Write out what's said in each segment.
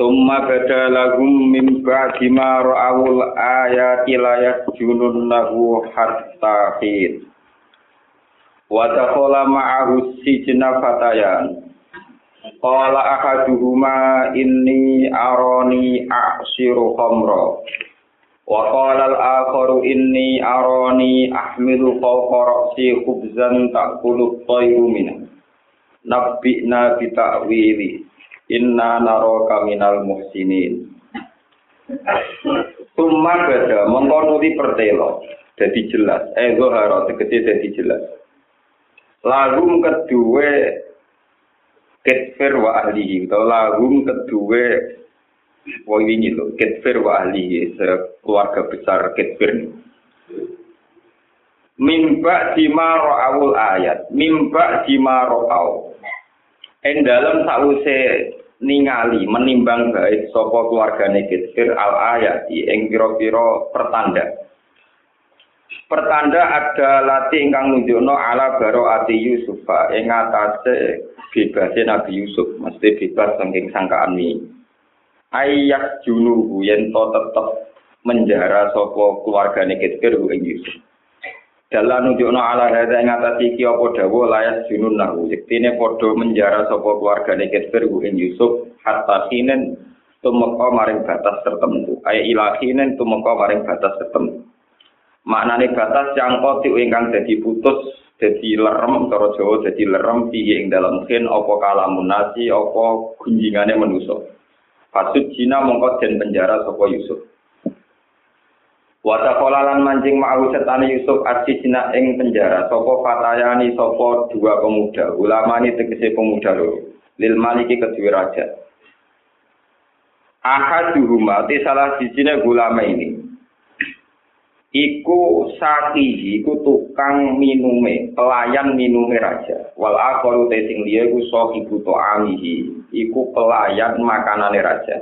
Summa bada lahum min ba'di ma ra'awul ayati la yasjununnahu hatta hin. Wa dakhala ma'ahu sijna fatayan. Qala ahaduhuma inni arani a'siru khamra. Wa qala al-akharu inni arani ahmilu fawqa ra'si khubzan ta'kulu at-tayru minhu. Nabbi'na bi ta'wili. Inna naraka minal muhsinin. Summa bada mengkonuti pertelo. Jadi jelas. Eh zohara tegesi jadi jelas. Lagum kedua ketfir wa ahlihi. Atau lagum kedua Wah ini loh, ketfir wa ahlihi. Keluarga besar ketfir. Mimba jima ro'awul ayat. Mimba jima ro'aw. Ing dalam sause ningali menimbang baik sapa keluargane Kitfir al ayat ing pira-pira pertanda. Pertanda ada lati ingkang nunjukno ala baro ati Yusuf ing atase bebase Nabi Yusuf, mesti bebas saking sangkaan ini. Ayat junuhu yen to tetep menjara sapa keluargane Kitfir ing Yusuf. Dalam nunjukno ala hadza ing atas iki apa dawuh layas junun nahu. Yektine padha menjara sapa keluargane Kitfir ing Yusuf hatta kinen tumeka maring batas tertentu. Ay ilahinen tumeka maring batas tertentu. Maknane batas yang kotik ingkang dadi putus dadi lerem cara Jawa dadi lerem piye ing dalam kin apa kalamun nasi apa gunjingane manusa. Pasut Cina mongko den penjara sapa Yusuf. Wata kolalan mancing ma'ahu setane Yusuf Cina ing penjara. Sopo fatayani sopo dua pemuda. Ulama ini tegesi pemuda lho. Lil maliki kedua raja. Ahad duhuma, salah sijine ulama ini. Iku sakihi, iku tukang minume, pelayan minume raja. Wal akharu te sing liya iku sahibu ta'amihi, iku pelayan makanane raja.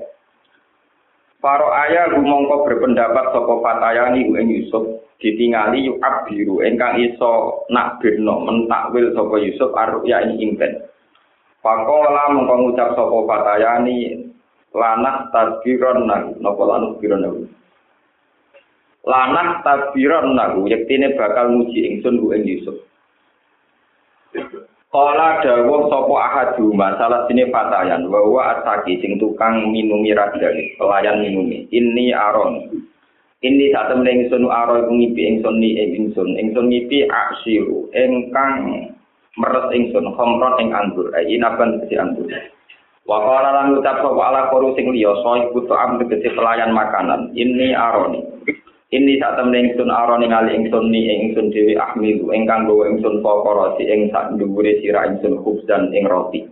Paro ayah gumongko berpendapat saka fatayani ing Yusuf ditingali yuk abiru engkang iso nak birno mentakwil saka Yusuf arya ing impen. Pakola ngucap saka fatayani lanah tadbiron nagu napa lanah biron nagu. Lanah tadbiron nagu yektine bakal nguji ingsun ku ing Yusuf. Kala dawuh sapa ahadu masalah sini fatayan bahwa asaki sing tukang minumi raja pelayan minumi. Ini aron. Ini saat temen ingsun aron ngipi ingsun ni ingsun. Ingsun ngipi aksiru engkang meres ingsun khomron ing anggur. Ai inaban si anggur? Wa qala lan ucap sapa ala koru sing liya soy butuh am pelayan makanan. Ini aroni Ini saat temen ingsun aroni ngali ingsun ni ingsun dewi ahmilu ingkang bawa ingsun pokoro si ing sak dhuwure sira ingsun khubzan ing roti.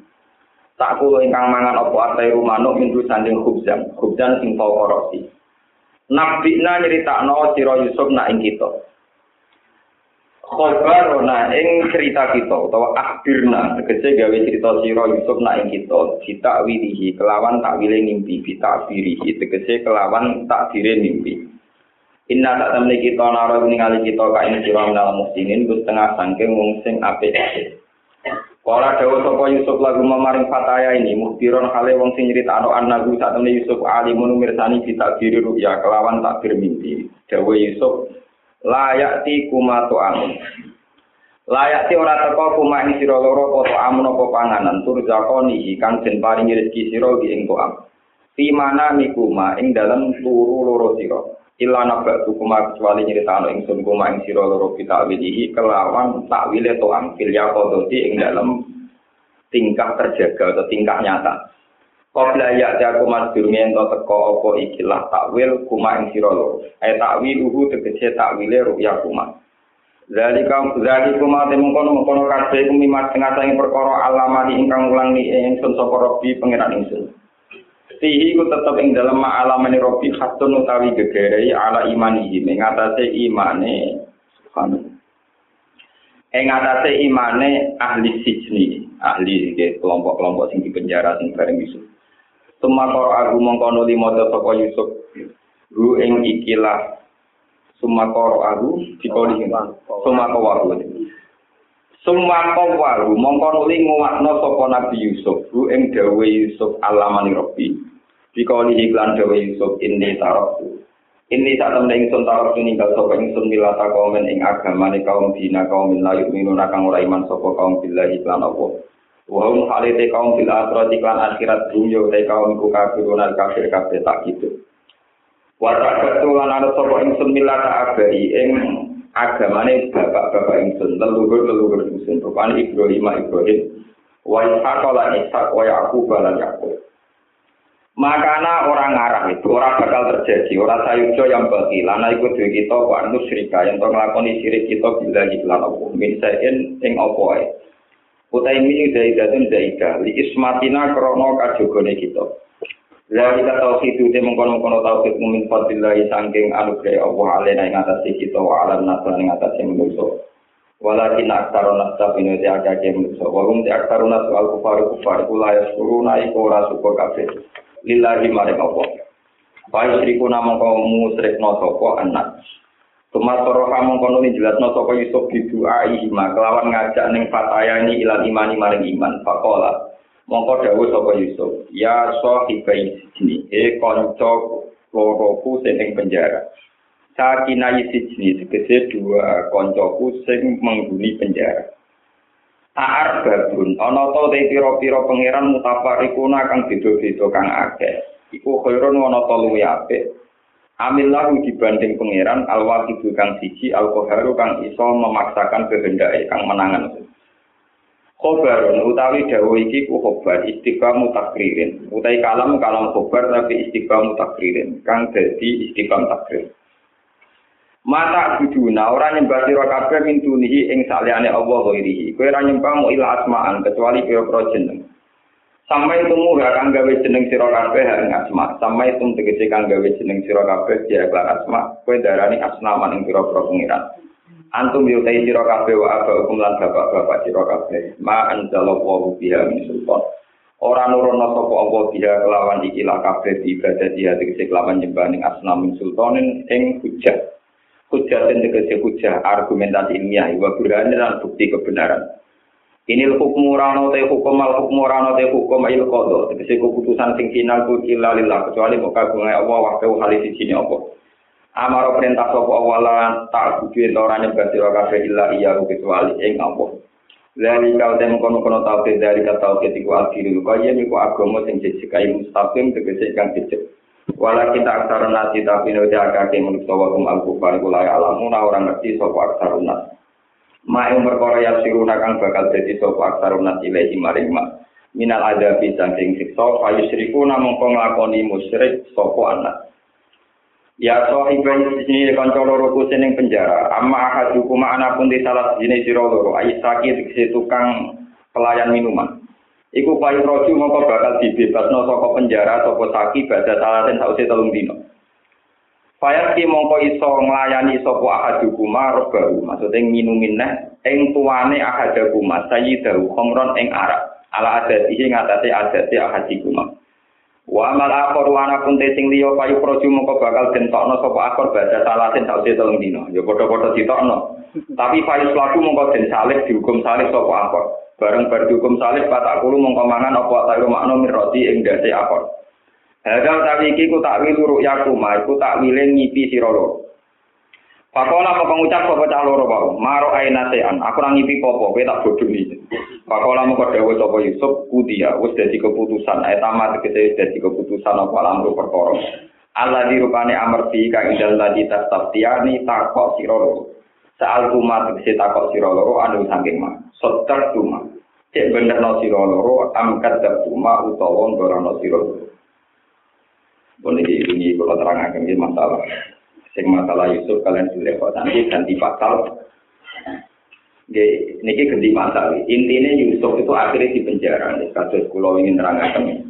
Tak kulo ingkang mangan apa atai manuk minggu sanding khubzan, khubzan sing pokoro si. Nabina nyeritakno sira Yusuf nak ing kita. Khobarona ing cerita kita utawa akhirna tegese gawe cerita sira Yusuf nak ing kita ditakwilihi kelawan takwile mimpi bitakwilihi tegese kelawan takdire mimpi. Inna tak temne kita naro ningali kita kain sira minal muslimin ku setengah sangking wong sing apik Kala dawa sapa Yusuf lagu memaring fataya ini muhtiron kale wong sing nyritakno anagu sak temne Yusuf alimun mirsani ditakdiri ruya kelawan takdir mimpi. Dawa Yusuf layak ti kuma amun. Layak ti ora teko kuma ing sira loro apa amun apa panganan tur zakoni kang den paringi rezeki sira ing toam. Fi mana mikuma ing dalam turu loro sira. Illa nabatu kuma kecuali nyeritakno ingsun kuma ing sira loro kita wilihi kelawan takwile to angkil ya kodoti ing dalam tingkah terjaga atau tingkah nyata. Qabla ya ya kuma durunge ento teko apa ikilah takwil kuma ing sira loro. Ay takwiluhu tegese takwile ruya kuma. Zalika zalika kuma temung kono kono kabeh kumimat tengah sange perkara alamani ingkang ulang ni ingsun sapa Rabbi pangeran ingsun Fihi ku tetep ing dalam ma'alamani Robi khatun utawi gegerei ala imanihi mengatasi imane subhanallah. Ing atase imane ahli sijni, ahli kelompok-kelompok sing di penjara sing bareng Yusuf. Sumakor aku mongko nuli maca sapa Yusuf. Ru ing ikilah sumakor aku dikoli sumakor aku. Sumakor waru mongko nuli nguwatno sapa Nabi Yusuf. Ru ing dawe Yusuf alamani Rabbi. Dikoli iklan dawe Yusuf ini tarokku. Ini saat temen ingsun tarok ninggal sapa ingsun milata kaumen ing agamane kaum dina kaum min layu minuna kang ora iman sapa kaum lan apa. Wa hum halite kaum bil akhirat iklan akhirat dunya te kaum ku kafirun al kafir kabeh tak gitu. Wa ta'atu lan ana sapa ingsun milata abai ing agamane bapak-bapak ingsun leluhur-leluhur ingsun rupane Ibrahim Ibrahim wa Ishaq lan Ishaq wa Yaqub lan Yaqub. Makana orang ngarah itu orang bakal terjadi, orang sayujo yang bagi lana ikut duit kita wa nusrika yang to nglakoni sirik kita bila iklan Allah min saen ing apa ae. Utai mini zaidatun zaida li ismatina krono kajogone kita. Lalu kita tahu sih itu mengkono-kono tahu sih mungkin seperti lagi saking anugerah Allah alaih naik atas kita wa alam nasr naik atas sih menurut Walaki naktaru nasab ini dia ada dia. Walum dia naktaru nasab al kufar kufar kula ya suruh naik ora suka kafe. Lila di mari kau. Baik triku nama kau musrek noto anak. Tumat roha mengkono ini jelas noto kau Yusuf di doa. Kelawan ngajak ning fataya ini ilan imani maring iman. Faqala mongko dawu sopo Yusuf. Ya so hibai sini. E konco loroku seneng penjara. Sakina sijni tegese dua koncoku sing menghuni penjara. Aar babun, ana to te pira-pira pangeran mutafarikuna kang beda-beda kang akeh. Iku khairun ana to luwih apik. Amillahu dibanding pangeran al-waqidu kang siji al-qaharu kang iso memaksakan kehendake kang menangan. Khobarun utawi dawuh iki ku khobar istiqamu takririn. Utawi kalam kalam khobar tapi istiqamu takririn kang dadi istiqam takrir. Mata buduna ora nyembah sira kabeh min dunihi ing saliyane Allah ghairihi. Kowe ora nyembah mu ila asma'an kecuali pira-pira jeneng. Sampai temu gak kang gawe jeneng sira kabeh ing asma. Sampai tum tegese kang gawe jeneng sira kabeh kelar asma. Kowe darani asnaman ing pira-pira pengiran. Antum yutai sira kabeh wa aba hukum lan bapak-bapak sira kabeh. Ma anzalallahu biha min sultan. Ora nurono sapa Allah biha kelawan ikilah kabeh ibadah dia tegese kelawan nyembah ning asnamin sultanin ing hujah. hujah dan tegese hujah argumentasi ilmiah wa burhan dan bukti kebenaran. Ini hukum rano te hukum al hukum rano te hukum il kodo. Tegese keputusan sing final ku illa lillah kecuali kok kagungan Allah waktu hal di sini apa. amaro perintah sapa wala tak kuwi ora nyebat sira kabeh illa iya kecuali ing apa Lali kau tem kono kono tau te dari kata oke tiku akhiri lu kaya miku agomo sing cecik kai mustafim te kecek kan. Wala kita aksara nasi tapi no te akake mulut sawa kum alku pari kulai alamu na orang ngerti sopo aksara nas. Ma yang berkorea siru nakang bakal dadi sopo aksara nas ilai imarima. Minal adabi pisang sing sik ayu siriku namung kong musyrik musrik anak. Ya so ibrahim sini kanca loro ku seneng penjara. Amma ahadu kuma anapun di salah sini sira loro. Aisaki dikse tukang pelayan minuman. Iku payu roju mongko bakal dibebasno saka penjara saka saki badha salaten sause telung dino. Fayat ki mongko iso nglayani sapa ahadukuma robahu, maksude minumin neh ing tuane ahadukuma sayyidahu khomron ing arak. Ala adatihi ngatasé adate ahadukuma. Wa amal akhor wa ana pun sing liya payu proju mongko bakal dentokno sapa akhor badha salaten sause telung dino. Ya padha-padha ditokno. Tapi payu laku mongko den salib dihukum salib sapa akhor. bareng bar dihukum salib kata kulo mongko mangan apa tayo makna miroti ing dase akon. Hadal tapi iki ku takwil ru'yaku ma iku takwile ngipi sira loro. Pakola mau pengucap apa cah loro wae. Maro aina sean. Aku nang ngipi popo, kowe tak bodho ni. Pakola mau dawuh sapa Yusuf kudia wis dadi keputusan. Ayat tamat kete dadi keputusan apa lamru perkara. Allah dirupane amerti kang idal tadi tas taptiani takok sira loro. Saal kuma tegese takok sira loro anu saking mah. Sotar tuma. Cek bener no angkat dak tuma utawa ngorono sira loro. Boleh ini kalau terangkan ini masalah. Sing masalah Yusuf kalian sudah kok nanti ganti pasal. Niki ganti masalah. Intinya Yusuf itu akhirnya di penjara. Kasus kulo ingin terangkan.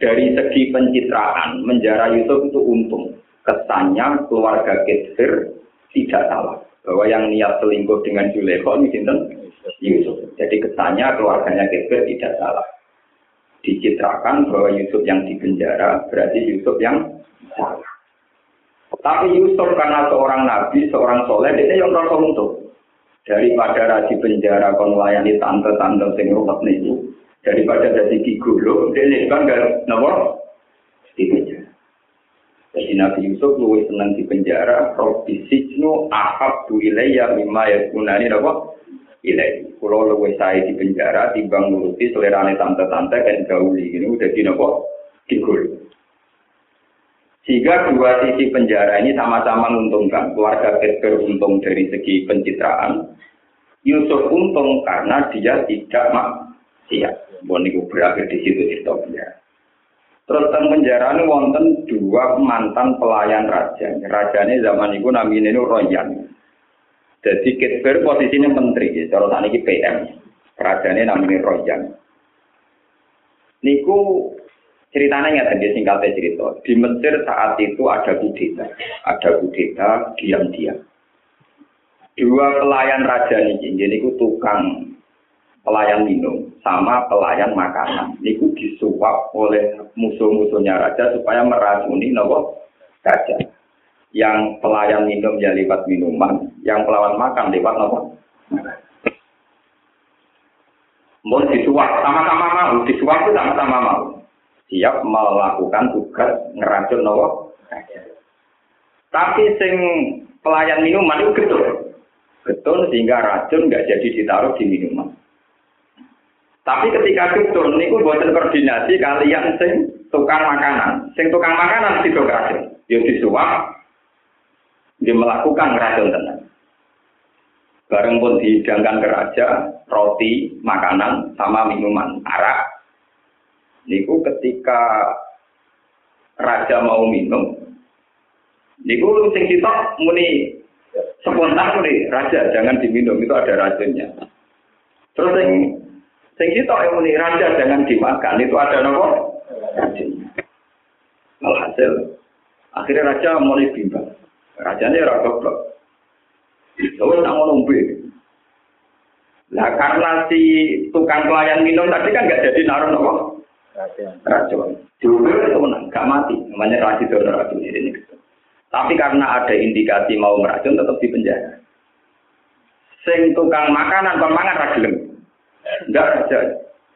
dari segi pencitraan menjara Yusuf itu untung. Kesannya keluarga Ketir tidak salah bahwa yang niat selingkuh dengan Zulekho ini Yusuf. Jadi kesannya keluarganya Ketir tidak salah. Dicitrakan bahwa Yusuf yang dipenjara berarti Yusuf yang salah. Tapi Yusuf karena seorang nabi, seorang soleh, dia yang merasa untung. Daripada rasi penjara kon layani tante-tante sing rumet niku, daripada jadi gigolo, dia kan gak nomor di penjara. Jadi Nabi Yusuf luwih senang di penjara, Robbi Sijnu ahab du ilayya mimma yakunani apa? Ilai. Kalau luwih saya di penjara, timbang nuruti selerane tante-tante kan gauli. Ini udah di nopo? Digul. Sehingga dua sisi penjara ini sama-sama menguntungkan. Keluarga Kedger untung dari segi pencitraan. Yusuf untung karena dia tidak maksiat. Bon itu berakhir di situ di penjara. Terus teng penjara ini wonten dua mantan pelayan raja. Raja ini zaman itu namanya ini Royan. Jadi Kitber posisinya menteri, ya. cara ini PM. ini namanya Royan. Niku ceritanya nggak tadi singkatnya cerita. Di Mesir saat itu ada kudeta, ada kudeta diam-diam. Dua pelayan raja ini, jadi itu tukang pelayan minum sama pelayan makanan. Niku disuap oleh musuh-musuhnya raja supaya meracuni nopo raja. Yang pelayan minum ya lewat minuman, yang pelawan makan lewat nopo. Mau disuap sama-sama mau, disuap itu sama-sama mau. Siap melakukan tugas ngeracun nopo. Tapi sing pelayan minuman itu betul. Betul sehingga racun nggak jadi ditaruh di minuman. Tapi ketika itu niku buatan koordinasi kalian sing tukang makanan. Sing tukang makanan itu racun. Ya disuap, dia melakukan racun tenang. Bareng pun dihidangkan ke raja, roti, makanan, sama minuman, arak. Niku ketika raja mau minum, niku sing kita muni spontan nih, raja jangan diminum itu ada racunnya. Terus yang Sing kita yang muni raja jangan dimakan itu ada nopo Alhasil akhirnya raja mulai bimbang. Rajanya ora goblok. Lalu tak mau nombe. Lah karena si tukang pelayan minum tadi kan nggak jadi naruh nopo. Racun. Juga itu menang, gak mati. Namanya racun itu racun ini. Tapi karena ada indikasi mau meracun tetap di penjara. Sing tukang makanan pemangan ragilem. Enggak aja.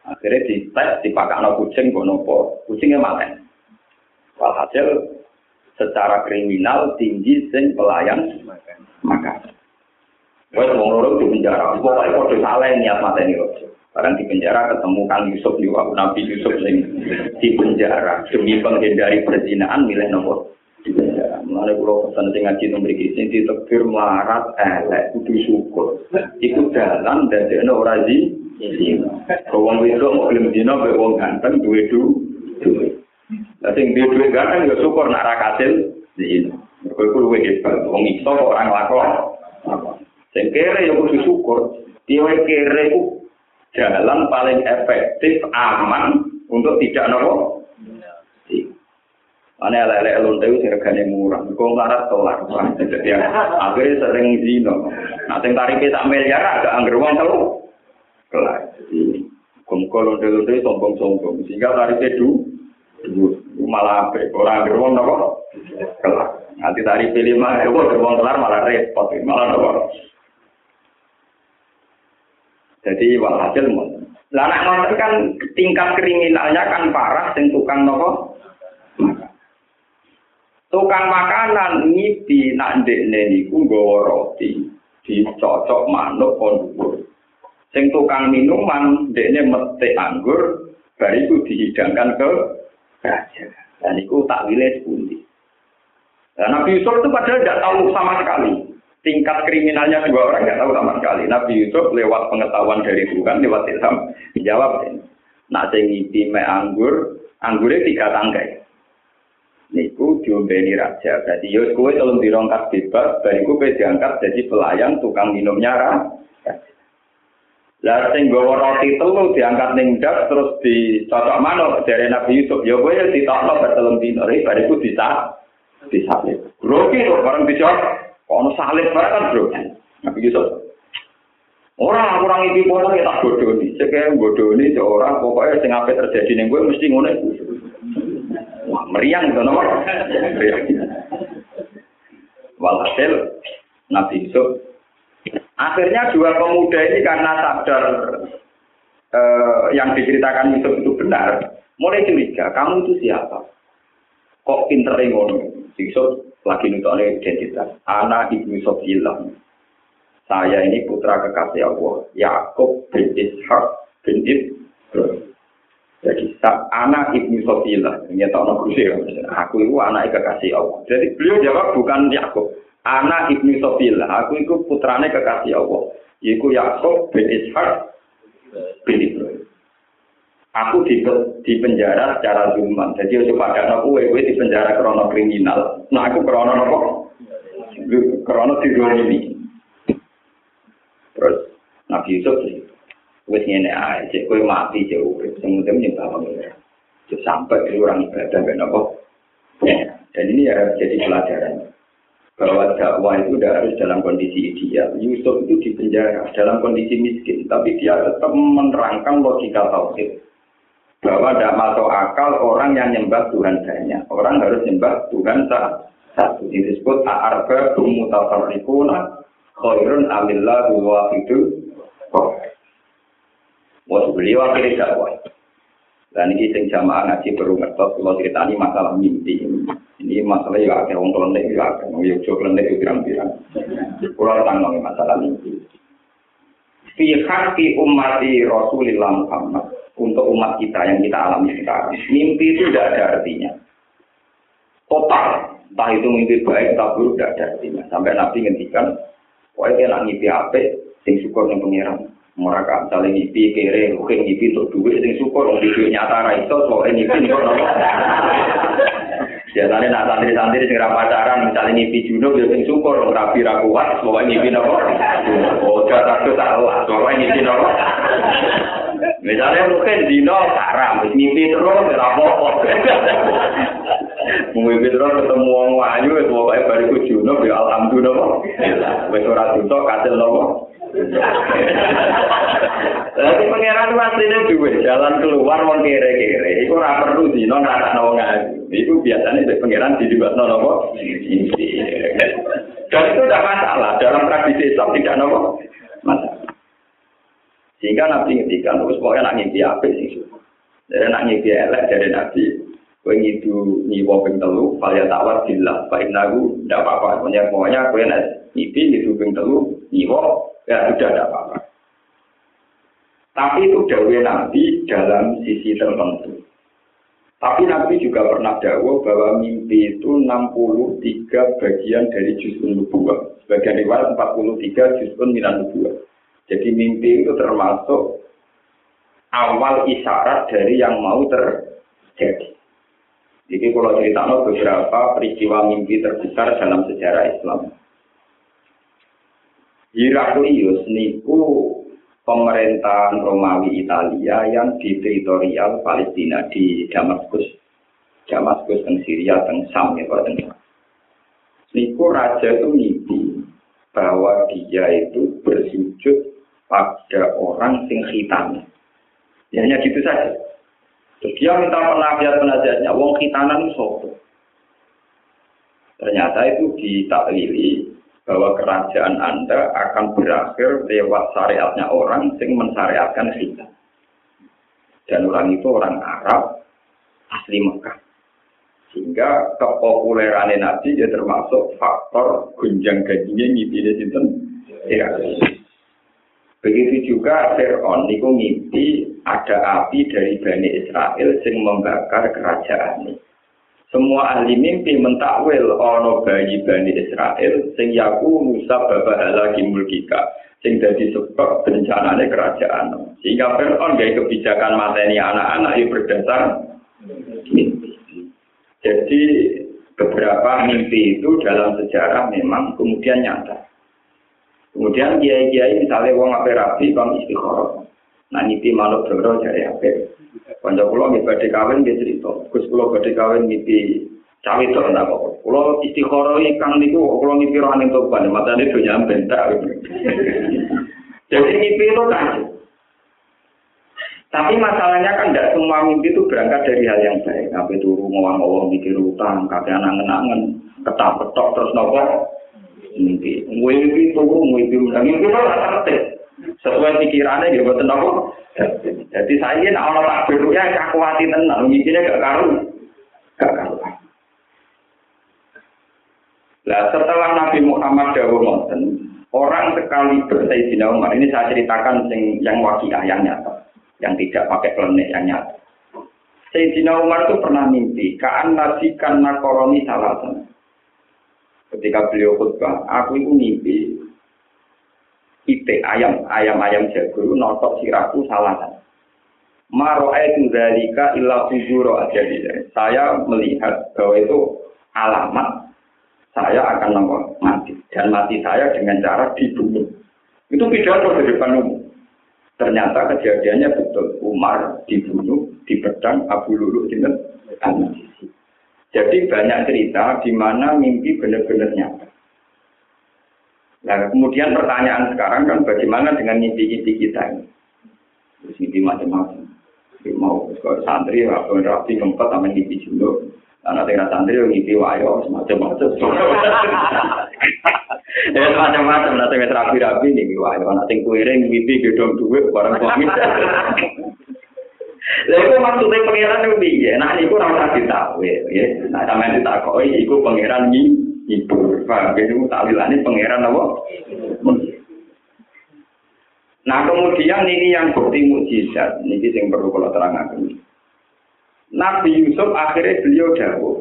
Akhirnya di tes, dipakai anak kucing, bonopo. Kucingnya makan. Walhasil secara kriminal tinggi sing pelayan makan. Wes wong loro di penjara, pokoke padha salah niat mateni rojo. Barang di penjara ketemu Kang Yusuf di waktu Nabi Yusuf sing di penjara demi menghindari perzinahan milih nomor di penjara. Mulane kula pesan sing ngaji mriki sing ditekir melarat elek kudu syukur. Iku dalan dadekno ora di Wong wedok mau gelem dina mek wong ganteng duwe duwe. Lah sing duwe duwe ganteng ya syukur nak ra kasil. Mergo iku luwih hebat. Wong iso ora nglakon. Sing kere ya kudu syukur. Dia kere itu jalan paling efektif, aman untuk tidak nopo. Ane lele lonte itu regane murah, kok larat tolak. Jadi akhirnya sering zino. Nah, sing tarifnya sak miliar agak angger wong telu kelas. Jadi muka londe-londe sombong-sombong sehingga tarifnya du, malah apa? Orang gerbong nopo kelas. Nanti tarif lima ribu gerbong kelar malah repot, malah nopo. Jadi walhasil Lah anak kan tingkat kriminalnya kan parah sing tukang nopo tukang makanan ngipi nak ndekne niku nggawa roti dicocok manuk kon Sing tukang minuman, dekne metik anggur, bari itu dihidangkan ke raja. Dan itu tak wilayah sepundi. Dan Nabi Yusuf itu padahal tidak tahu sama sekali. Tingkat kriminalnya dua orang tidak tahu sama sekali. Nabi Yusuf lewat pengetahuan dari Tuhan, lewat ilham, dijawab. Nak sing ngipi me anggur, anggurnya tiga tangkai. Niku diombeni raja. Jadi Yus kue tolong dirongkat bebas, bariku kue diangkat jadi pelayan tukang minumnya raja. Lah sing gawa roti telu diangkat ning dak terus dicocok manuk dari Nabi Yusuf. Ya kowe ditokno bertelung dino, bariku bisa disalib. Grogi kok bareng dicocok. Ono salib bareng kan bro. Nabi Yusuf. Orang kurang pola ya tak bodoh nih. Cek bodoh nih orang pokoknya sing apa terjadi nih gue mesti ngono. Wah meriang itu nomor. Meriang. Walhasil Nabi Yusuf akhirnya dua pemuda ini karena sadar eh, yang diceritakan Yusuf itu benar, mulai curiga, kamu itu siapa? Kok pinter ngono? Yusuf lagi nutone identitas. Anak ibnu Sofilah. Saya ini putra kekasih Allah. Yakub bin Ishak bin Ibrahim. Jadi anak ibnu Sofilah, ini tak nak Aku itu anak kekasih Allah. Jadi beliau jawab bukan Yakub, anak ibnu Sofilah. Aku itu putrane kekasih Allah. Yaitu Yakub bin Ishak bin Ibrahim. Aku di, di penjara secara zulman. Jadi ojo pada aku gue di penjara krono kriminal. Nah aku krono apa? Krono ini. Terus Nabi Yusuf sih ngene ae cek kowe mati jauh sing penting nyembah pengira sampai itu orang ibadah ben apa dan ini ya jadi pelajaran bahwa dakwah itu tidak harus dalam kondisi ideal. Yusuf itu di penjara dalam kondisi miskin, tapi dia tetap menerangkan logika tauhid bahwa tidak masuk akal orang yang nyembah Tuhan banyak. Orang harus nyembah Tuhan satu. Ini disebut arba mutafarriquna khairun amillah itu. Mau beliau akhirnya dakwah. Dan ini sing jamaah ngaji baru ngertos kalau cerita ini masalah mimpi. Ini masalah ya ada orang kelendek ya ada orang jauh kelendek itu pirang-pirang. Pulau tanggung masalah mimpi. Fi hakki umati Rasulillah Muhammad untuk umat kita yang kita alami sekarang. Mimpi itu tidak ada artinya. Total, entah itu mimpi baik atau buruk tidak ada artinya. Sampai Nabi ngendikan, pokoknya nak mimpi apa, sing syukur yang pengiran. Mereka ngipi, kere, mungkin ngipi untuk duit, sing syukur, untuk duit nyata raiso, soalnya nopo nopo. Biasanya nak santri-santri sing pacaran, misalnya ngipi junub, ya sing syukur, rapi rakuat, soalnya ngipi nopo. Oh, gak takut salah, soalnya ngipi nopo. Misalnya mungkin dino haram, ngipi terus, gak apa-apa. Mungkin terus ketemu wong wanyu, itu pokoknya bariku junub, ya alhamdulillah. Wes ora dosa kasil nopo. Lagi pangeran aslinya dua jalan keluar mau kere-kere. Iku ora perlu dino ngerasa wong ngaji. Iku biasanya di pangeran di juga nopo. Dan itu tidak masalah dalam tradisi Islam tidak nopo masalah. Sehingga Nabi ngertikan terus pokoknya nak ngimpi apa sih Jadi nak elek dari Nabi. Kue ngidu nyiwa ping telu, falya tawar billah, baik nagu, tidak apa-apa. Pokoknya pokoknya kue ngimpi ngidu ping telu, nyiwa, ya sudah tidak apa-apa. Tapi itu dawe Nabi dalam sisi tertentu. Tapi Nabi juga pernah dakwah bahwa mimpi itu 63 bagian dari juzun nubuah. Sebagian riwayat 43 juzun minan nubuah. Jadi mimpi itu termasuk awal isyarat dari yang mau terjadi. Jadi kalau cerita beberapa peristiwa mimpi terbesar dalam sejarah Islam. Heraklius niku pemerintahan Romawi Italia yang di teritorial Palestina di Damaskus. Damaskus dan Syria dan Sam ya Pak Niku raja itu mimpi bahwa dia itu bersujud pada orang sing khitan. Ya hanya gitu saja. Terus dia minta penasihat-penasihatnya, wong khitanan itu Ternyata itu ditaklili bahwa kerajaan Anda akan berakhir lewat syariatnya orang yang mensyariatkan kita. Dan orang itu orang Arab asli Mekah. Sehingga kepopuleran Nabi dia termasuk faktor gunjang gajinya ngipine sinten Begitu juga Fir'aun niku ngimpi ada api dari Bani Israel sing membakar kerajaan ini. Semua ahli mimpi mentakwil ono bayi Bani Israel sing yaku Musa babahala mulkika sing dadi sebab bencanane kerajaan. Sehingga Fir'aun gaya kebijakan mateni anak-anak yang berdasar mimpi. Jadi beberapa mimpi itu dalam sejarah memang kemudian nyata. Kemudian kiai-kiai misalnya wong ape rapi bang istikharah. Nah ngipi manuk doro jare ape. Kanca kula nggih badhe kawin nggih cerita. Gus kula badhe kawin ngipi cawe to ndak kok. Kula istikharah kang niku kula ngipi ro aning toban, matane do nyampe tak. Jadi ngipi itu kan tapi masalahnya kan tidak semua mimpi itu berangkat dari hal yang baik. Apa itu ngomong-ngomong mikir utang, kakek angen-angen, ketak-ketok terus nopo mimpi. Mimpi itu mimpi mimpi itu tertib. Sesuai pikirannya gitu betul nopo. Jadi saya ini nak tak takbir ya aku hati tenang, mimpinya gak karu, gak karu. Nah setelah Nabi Muhammad dahulu ngoten, orang sekali bersayyidina Umar ini saya ceritakan yang, yang wakiah yang nyata yang tidak pakai klenik yang nyata. Sayyidina Umar itu pernah mimpi, kaan nasikan nakoroni salatan. Ketika beliau khutbah, aku itu mimpi, ite ayam, ayam-ayam jago, notok siraku salatan. Maro itu dalika illa fujuro aja Saya melihat bahwa itu alamat saya akan mati dan mati saya dengan cara dibunuh. Itu pidato di depan umum. Ternyata kejadiannya betul. Umar dibunuh di pedang Abu Lulu di Jadi banyak cerita di mana mimpi benar-benar nyata. Nah, kemudian pertanyaan sekarang kan bagaimana dengan mimpi-mimpi kita ini? Terus mimpi macam-macam. Mau kalau santri, atau rapi, keempat, sama mimpi jumlah. Karena tinggal santri, mimpi wayo, semacam-macam. Ya macam-macam nanti wis rapi-rapi wae ana sing kuwiring mimpi gedong duit barang suami. Lha iku maksudnya pangeran itu piye? Nah niku ora usah ditawe ya. Nah sampeyan ditakoki iku pangeran iki ibu. Paham ya niku takwilane pangeran apa? Nah kemudian ini yang bukti mukjizat, ini yang perlu kalau terangkan. Nabi Yusuf akhirnya beliau jawab,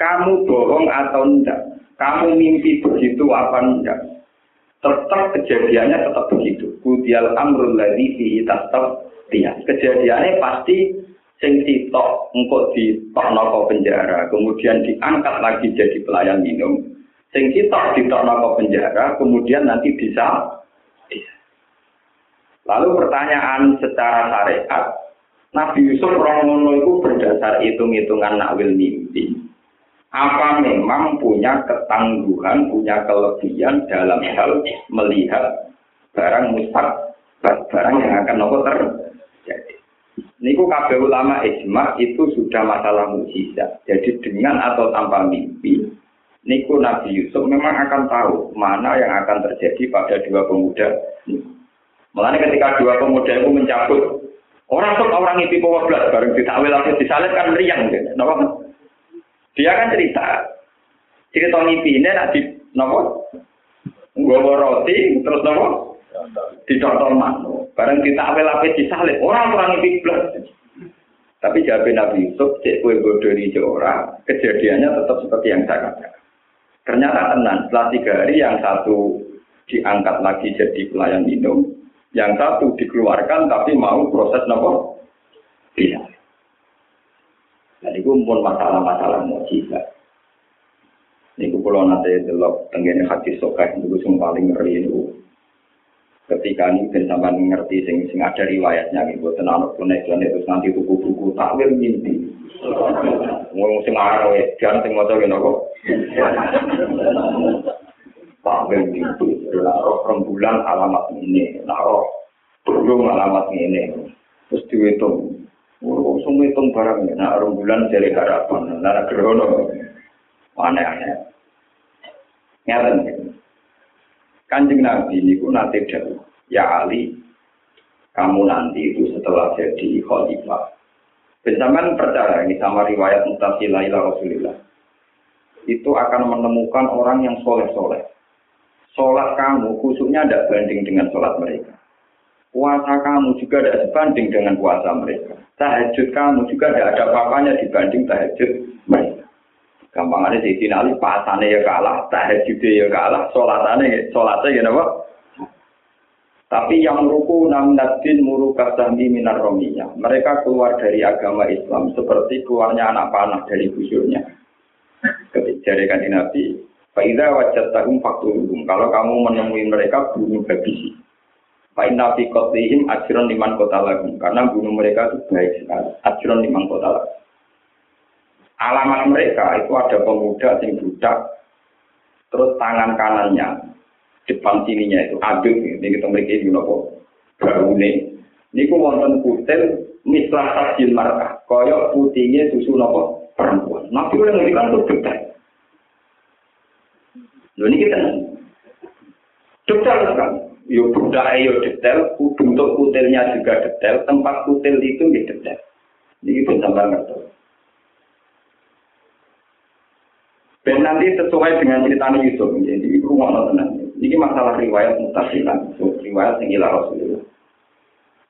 kamu bohong atau enggak? kamu mimpi begitu apa enggak? Tetap kejadiannya tetap begitu. Kudial amrul ladhi fi tetap dia. Kejadiannya pasti sing sitok engkau di toknoko penjara, kemudian diangkat lagi jadi pelayan minum. Sing sitok di toknoko penjara, kemudian nanti bisa. Lalu pertanyaan secara syariat, Nabi Yusuf Romono itu berdasar hitung-hitungan nakwil mimpi apa memang punya ketangguhan, punya kelebihan dalam hal melihat barang mustak, barang yang akan nopo terjadi. Niku kabeh ulama ijma itu sudah masalah mujizat. Jadi dengan atau tanpa mimpi, niku Nabi Yusuf memang akan tahu mana yang akan terjadi pada dua pemuda. Mulanya ketika dua pemuda itu mencabut orang tuh orang itu bawa belas bareng ditakwil atau disalib kan riang, gitu. Dia kan cerita, cerita mimpi ini nanti nopo, gue roti terus nopo, dicotol manu, bareng kita apel apel disalib, orang orang mimpi plus. Tapi jawab Nabi Yusuf, cek kue bodoh di orang, kejadiannya tetap seperti yang saya katakan. Ternyata tenang, setelah tiga hari yang satu diangkat lagi jadi pelayan minum, yang satu dikeluarkan tapi mau proses nopo, bisa. Jadi itu pun masalah-masalah mujizat. Ini kalau nanti delok tenggine hati sokai itu yang paling ngeri itu. ketika ini ben sampean ngerti sing sing ada riwayatnya nggih mboten ana punek jane terus nanti buku-buku takwir mimpi. Ngomong sing arep edan sing maca ngene kok takwir mimpi. Lho rong bulan alamat ini lho belum alamat ini terus diwitung Wong sing ngitung barang nek nah, rong bulan jare harapan, nek nah, gerono aneh-aneh. Ngaten. Kanjeng Nabi ini pun nanti dahulu. Ya Ali, kamu nanti itu setelah jadi khalifah. Benjamin percaya ini sama riwayat mutasilah ila Rasulillah. Itu akan menemukan orang yang soleh-soleh. Sholat kamu khususnya tidak banding dengan sholat mereka. Puasa kamu juga tidak sebanding dengan puasa mereka. Tahajud kamu juga tidak ada apa-apanya dibanding tahajud mereka. Gampang ada di sini Ali pasane ya kalah, tahajudnya ya kalah, sholatannya sholatnya ya apa? Tapi yang ruku namnadin murukasami minar romiya. Mereka keluar dari agama Islam seperti keluarnya anak panah dari busurnya. Ketika dari Nabi, Faidah wajat tahum fakturum. Kalau kamu menemui mereka bunuh habisi. Fa'in nabi kotlihim ajron liman kota lagu. Karena bunuh mereka itu baik sekali. Ajron liman kota lagu. Alamat mereka itu ada pemuda yang budak. Terus tangan kanannya. Depan sininya itu aduk. Ini kita memiliki ini nopo. Baune. Ini ku wonten kutil mislah tajil markah. Koyok putihnya susu nopo perempuan. Nabi yang ngendikan itu detail. Lho ini kita detail sekali. Yo budak yo detail, bentuk kutilnya juga detail, tempat kutil itu ya detail. Ini kita tambah ngerti. Dan nanti sesuai dengan cerita Yusuf, jadi itu rumah tenang. Ini masalah riwayat mutasilan, riwayat yang ilah Rasulullah.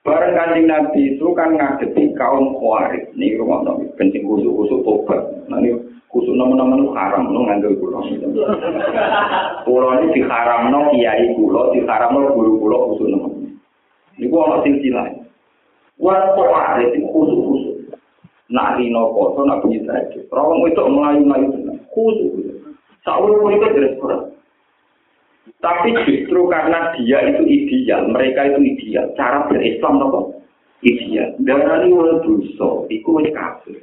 Bareng kanjeng Nabi itu kan ngadepi kaum khawarij. Ini rumah Nabi, penting khusus-khusus tobat. Nah ini khusus nama-nama haram, no nganggil pulau. Pulau ini diharam no kiai pulau, diharam no guru-guru khusus nama. Ini gua orang silsilah. Wah khawarij itu khusus-khusus. Nak rino koso, nak bunyi saja. Rawang itu melayu-melayu khusus. Saul itu jelas kurang. Tapi justru karena dia itu ideal, mereka itu ideal. Cara berislam nopo ideal. Dari wong dosa, itu wis kafir.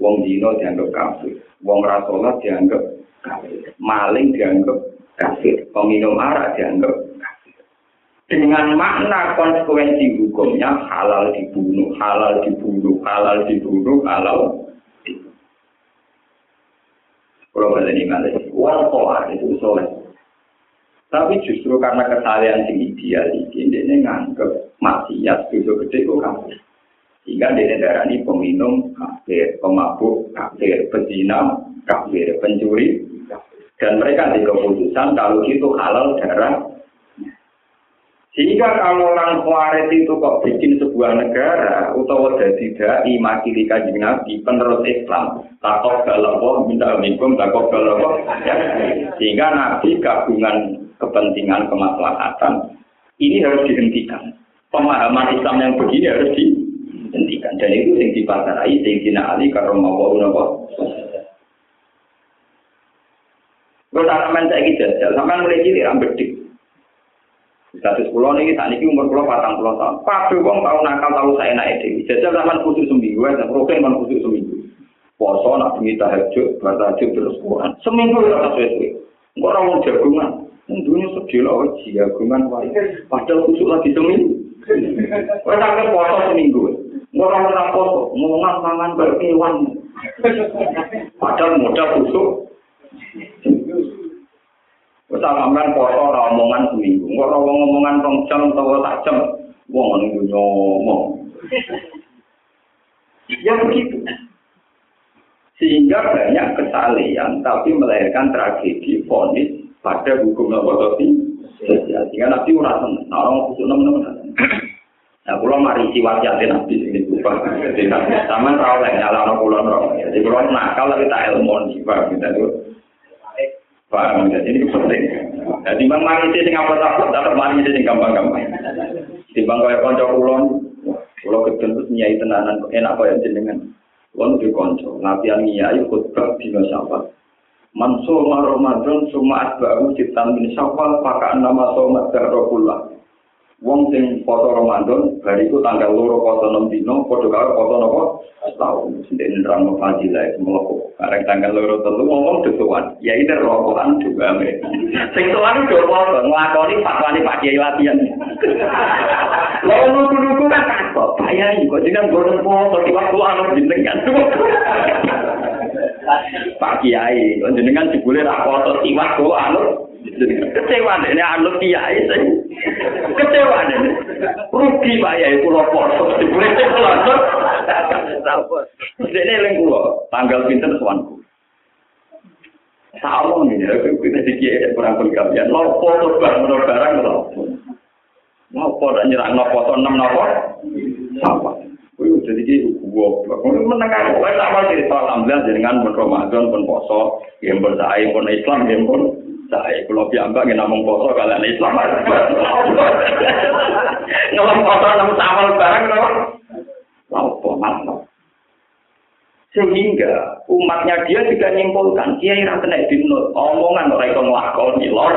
Wong dino dianggap kafir, wong rasolat dianggap kafir, maling dianggap kafir, peminum arak dianggap kafir. Dengan makna konsekuensi hukumnya halal dibunuh, halal dibunuh, halal dibunuh, halal. Kalau balik ini malah, wong itu soleh. Tapi justru karena kesalahan yang ideal ini, dia nganggep maksiat itu gede kok kafir. Sehingga dia darah ini peminum kafir, pemabuk kafir, pezina kafir, pencuri Dan mereka di keputusan kalau itu halal darah. Sehingga kalau orang Khawarij itu kok bikin sebuah negara, utawa jadi dai makili kajing Nabi, penerus Islam, takut galawa, minta minkum, takut galawa. Ya. Sehingga Nabi gabungan kepentingan kemaslahatan ini harus dihentikan. Pemahaman Islam yang begini harus dihentikan dan itu yang dipasarai karena mau nopo. Kalau sampean saya ini jajal, sampean mulai cilik rambut dik. Status pulau ini saat ini umur pulau patang pulau tahun. Pak wong tahu nakal tahu saya naik dewi. Jajal sampean khusus seminggu, ya, rutin man khusus seminggu. Poso nak bengi tahajud, tahajud terus Quran. Seminggu ya sesuai. Enggak orang jagungan. Tentunya sedih lah, jagungan wae. Padahal kusuk lagi seminggu. Kau sampai foto seminggu. Orang orang foto, ngomongan mangan berkewan. Padahal modal kusuk. Wis sampean poso ora omongan seminggu. Ora wong omongan rong jam utawa sak jam. Wong ngene yo omong. Ya begitu. Sehingga banyak kesalehan tapi melahirkan tragedi fonis pada hukum apa tadi? Sehingga nanti ora seneng. Ora ngono kusuk nemen-nemen. Nah, kula mari siwat jati nabi ini bukan. Jadi nabi ra oleh nyala nopo lono. Jadi kula nakal tapi tak ilmu nih, pak. Kita tuh paham jadi ini penting. Jadi bang mari sih sing apa takut dapat mari sih sing gampang gampang di bang kaya konco kulon kalau ketemu terus nyai tenanan enak kaya jenengan. Kulon di konco. Nabi yang nyai khutbah dino sahabat Mansur Ramadan suma asbahu citan min syawal pakai nama somat darrohullah. Wong sing foto Ramadan, hari itu tanggal loro foto enam dino, foto karo foto nopo setahun. Sendiri nerang no fadilah itu meloko. Karena tanggal loro telu ngomong desuan, ya ini rokokan juga mereka. Sing tuan itu foto ngelakoni fatwani pak kiai latihan. Lalu nuku-nuku kan takut, bayar kok jangan goreng foto, tiba-tiba anu jenengan. Pak Kiai, jenengan dibule ra foto tiwak kok anu. Kecewa ini anu Kiai sing. Kecewa ini. Rugi Pak Kiai kula foto dibule foto. Dene eling kula tanggal pinten sowanku. Sama ini, kita dikira kurang pengkabian. Lopo tuh barang barang lopo. Lopo dan nyerang lopo tuh enam lopo. Sama. Kuwi jadi goblok. Kuwi menengah tak awal cerita alhamdulillah jenengan pun Ramadan pun poso, yang pun Islam yang pun saya kalau piambak nggak namung poso kalian Islam ngelam poso namun samal barang no Lapo. Sehingga umatnya dia juga nyimpulkan kiai ra kena dinut, omongan ora iso nglakoni lor.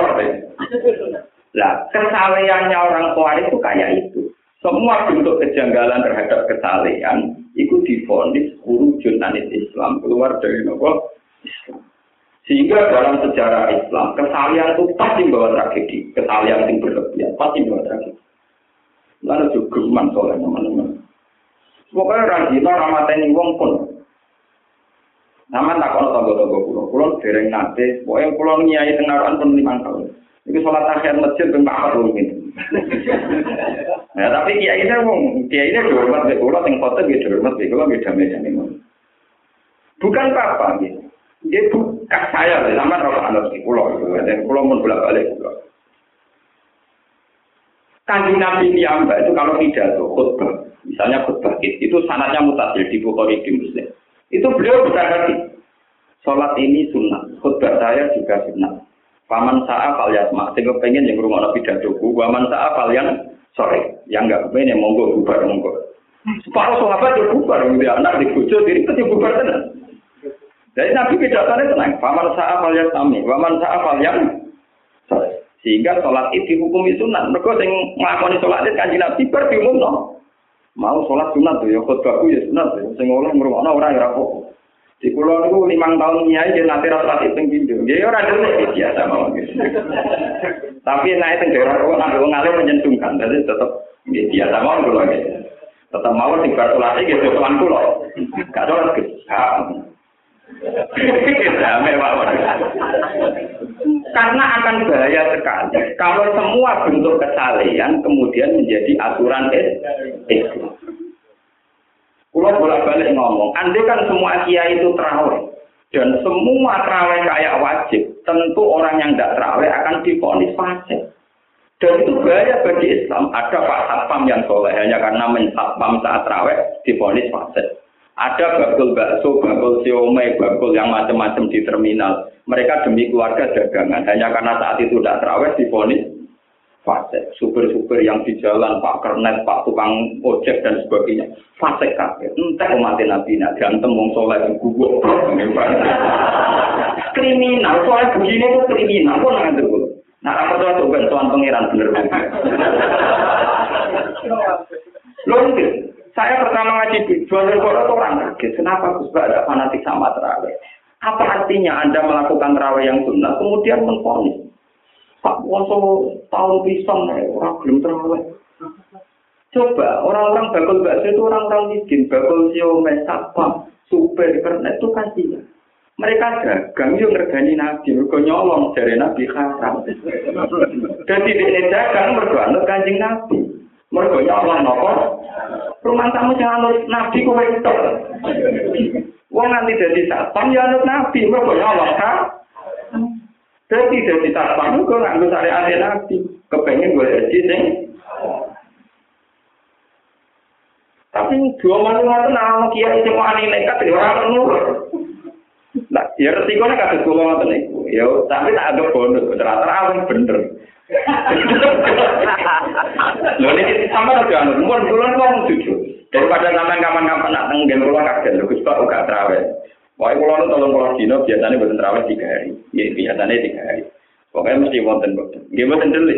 Lah, kesalehannya orang tua itu kayak itu. Semua bentuk kejanggalan terhadap kesalehan itu difonis hurufun anis Islam keluar dari nopo Islam. Sehingga dalam sejarah Islam kesalehan itu pasti bawa tragedi, kesalehan yang berlebihan pasti bawa tragedi. Lalu juga geman soalnya teman-teman. Pokoknya rajin ramateni wong pun Nama tak kono tonggo-tonggo kulo, kulo dereng nate, pokoknya kulo nyai tengaruan pun lima tahun. Ini sholat akhir masjid ben pak belum gitu. Nah tapi kiai ini wong, kiai ini dihormat be kulo, sing foto dia dihormat be kulo, beda beda nih Bukan apa-apa gitu. Dia bukan saya, sama roh anak di kulo, dan kulo pun bolak balik kulo. Kanjeng Nabi Niamba itu kalau tidak tuh khutbah, misalnya khutbah itu sanatnya mutasil di Bukhari di Muslim. Itu beliau berkata sholat ini sunnah, khutbah saya juga sunnah. Paman sa'a fal yasma, sing pengen yang rumah nabi dadoku, waman sa'a fal yang sore, yang enggak pengen yang monggo bubar monggo. Separuh sahabat itu bubar, anak di bujo, diri itu bubar tenang. Jadi Nabi pidatonya tenang, paman sa'a fal yasmi, waman sa'a fal yang. Sehingga sholat itu dihukumi sunat. Mereka yang ngelakoni sholat itu kanji Nabi ber diumum no. Mau sholat sunat tuh ya khutbahku ya sunat ya. Sing oleh ngrungokno ora ya apa. Di kulo niku limang tahun nyai dia nanti rasa itu teng pindho. Ya ora dene biasa mawon. Tapi naik teng daerah kok nang wong alim menyentuhkan. Jadi tetap biasa mawon kulo gitu. Tetap mau sing bar sholat iki gitu kulo. Gak sholat ke. Karena akan bahaya sekali kalau semua bentuk kesalehan kemudian menjadi aturan Islam. Pulau bolak-balik ngomong, andai kan semua kiai itu terawih dan semua terawih kayak wajib, tentu orang yang tidak terawih akan difonis fasik. Dan itu bahaya bagi Islam. Ada Pak Satpam yang soleh hanya karena mensatpam saat terawih difonis fasik. Ada bakul bakso, bakul siomay, bakul yang macam-macam di terminal. Mereka demi keluarga dagangan. Hanya karena saat itu tidak terawih difonis fase super-super yang di jalan, Pak Kernet, Pak Tukang Ojek dan sebagainya. Fase kafe. Entah umat Nabi nak ganteng wong soleh guguk. kriminal, soalnya begini itu kriminal. Kok nanti dulu. Nah, apa tuh tuh bantuan pangeran bener bener. Loh, saya pertama ngaji di Koro itu orang kaget. Kenapa Gus ada fanatik sama terawih? Apa artinya Anda melakukan terawih yang sunnah, kemudian menfonis? Pak Woso tahun pisang, orang belum terawih. Coba, orang-orang bakul bakso itu orang-orang miskin. Bakul siomay, sapam, super, karena itu kasihan. Mereka dagang yang ngergani Nabi, mereka nyolong dari Nabi haram. Jadi di dagang mereka kanjeng Nabi. Mergo ya Allah napa? Rumah tamu jangan nurut nabi kowe tok. Wong nanti dadi satpam ya nurut nabi, mergo ya Allah ta. Dadi dadi satpam kok ora nurut are nabi, kepengin golek haji ning Tapi dua malam itu nama kiai itu mau aneh nekat di orang nur. Nah, ya resiko nih kata dua malam Ya, tapi tak ada bonus. Terasa awal bener. Lho ini sama udah anu, mun kula jujur. Daripada sampean kapan-kapan nak teng game kula kaget lho Pak uga trawe. Pokoke kula nu tolong kula dino biasanya boten trawe 3 hari. Ya biasanya 3 hari. Pokoknya mesti wonten boten. Nggih boten delik.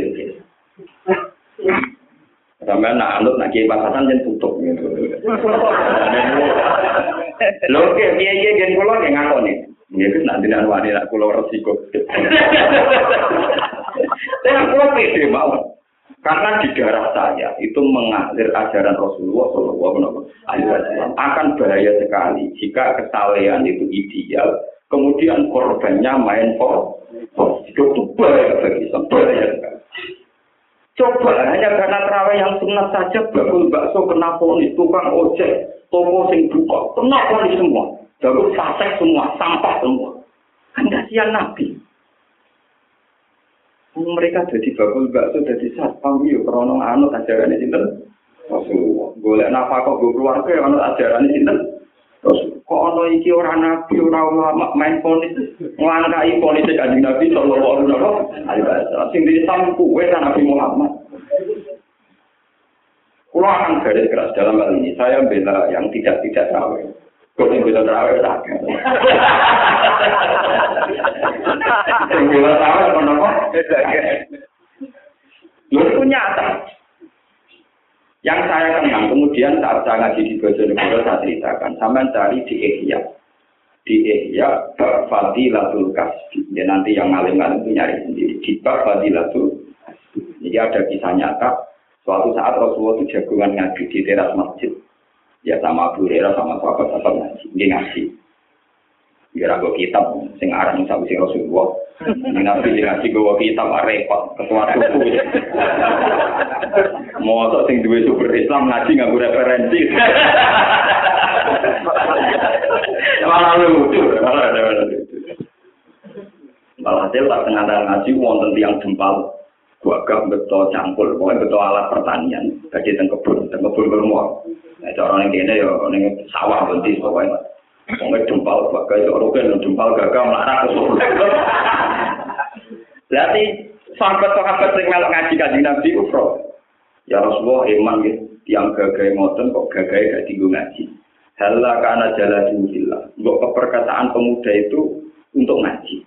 Sampai nak anut nak kiai pasasan jen tutup gitu. Lho ke kiai kiai jen kulo nggih ngakoni. Nggih wis nak dinan wani nak kulo resiko. Saya kulo pede mawon. Karena di darah saya itu mengalir ajaran Rasulullah Shallallahu Alaihi Wasallam akan bahaya sekali jika kesalehan itu ideal, kemudian korbannya main for, itu bahaya bagi bahaya. Coba hanya karena terawih yang sunat saja bakul bakso kena ponis, tukang ojek, toko sing buka, kena ponis semua. Baru fasek semua, sampah semua. Kan kasihan Nabi. Mereka jadi bakul bakso, jadi satpam, yuk, krono anut ini sinten. Rasulullah. Golek nafkah kok gue keluarga, anut ajaran ini sinten. Kok ono iki ora nabi ora ulama main ponis nglangkai ponis kanjeng Nabi sallallahu alaihi wasallam. Sing disam kuwe Nabi Muhammad. Kulo akan garis keras dalam hal ini. Saya bela yang tidak tidak tahu. Kok sing bisa terawih sakit. Itu nyata. Yang saya kenang, kemudian saat saya ngaji di Bojonegoro, saya ceritakan, sama cari di Ihya. Di Ihya, Fadilatul Kasbi. Ya nanti yang ngalim-ngalim itu nyari sendiri. Di Fadilatul Jadi ada kisah nyata, suatu saat Rasulullah itu jagungan ngaji di teras masjid. Ya sama Abu Hurairah sama sahabat-sahabat ngaji. Dia ngaji. Biar aku kitab, sing arang sing Rasulullah. Ini nabi ngaji gue kitab, repot. Ketua suku. Mau sing duwe super Islam ngaji nggak referensi. malah lucu, malah lucu. Malah hasil tak tengah ngaji wonten tiang jempal gagah betul campur, pokoknya betul alat pertanian. Bagi teng kebun, teng kebun berumur. Nah, orang yang kene ya, orang sawah bentis pokoknya. Jempal gagah, ya orang jempal gagah melarat ke Berarti sahabat-sahabat yang melok ngaji kaji Nabi itu Ya Rasulullah iman gitu. Yang gagai ngoten kok gagai gak tinggu ngaji. Hala karena jalan hillah. Untuk keperkataan pemuda itu untuk ngaji.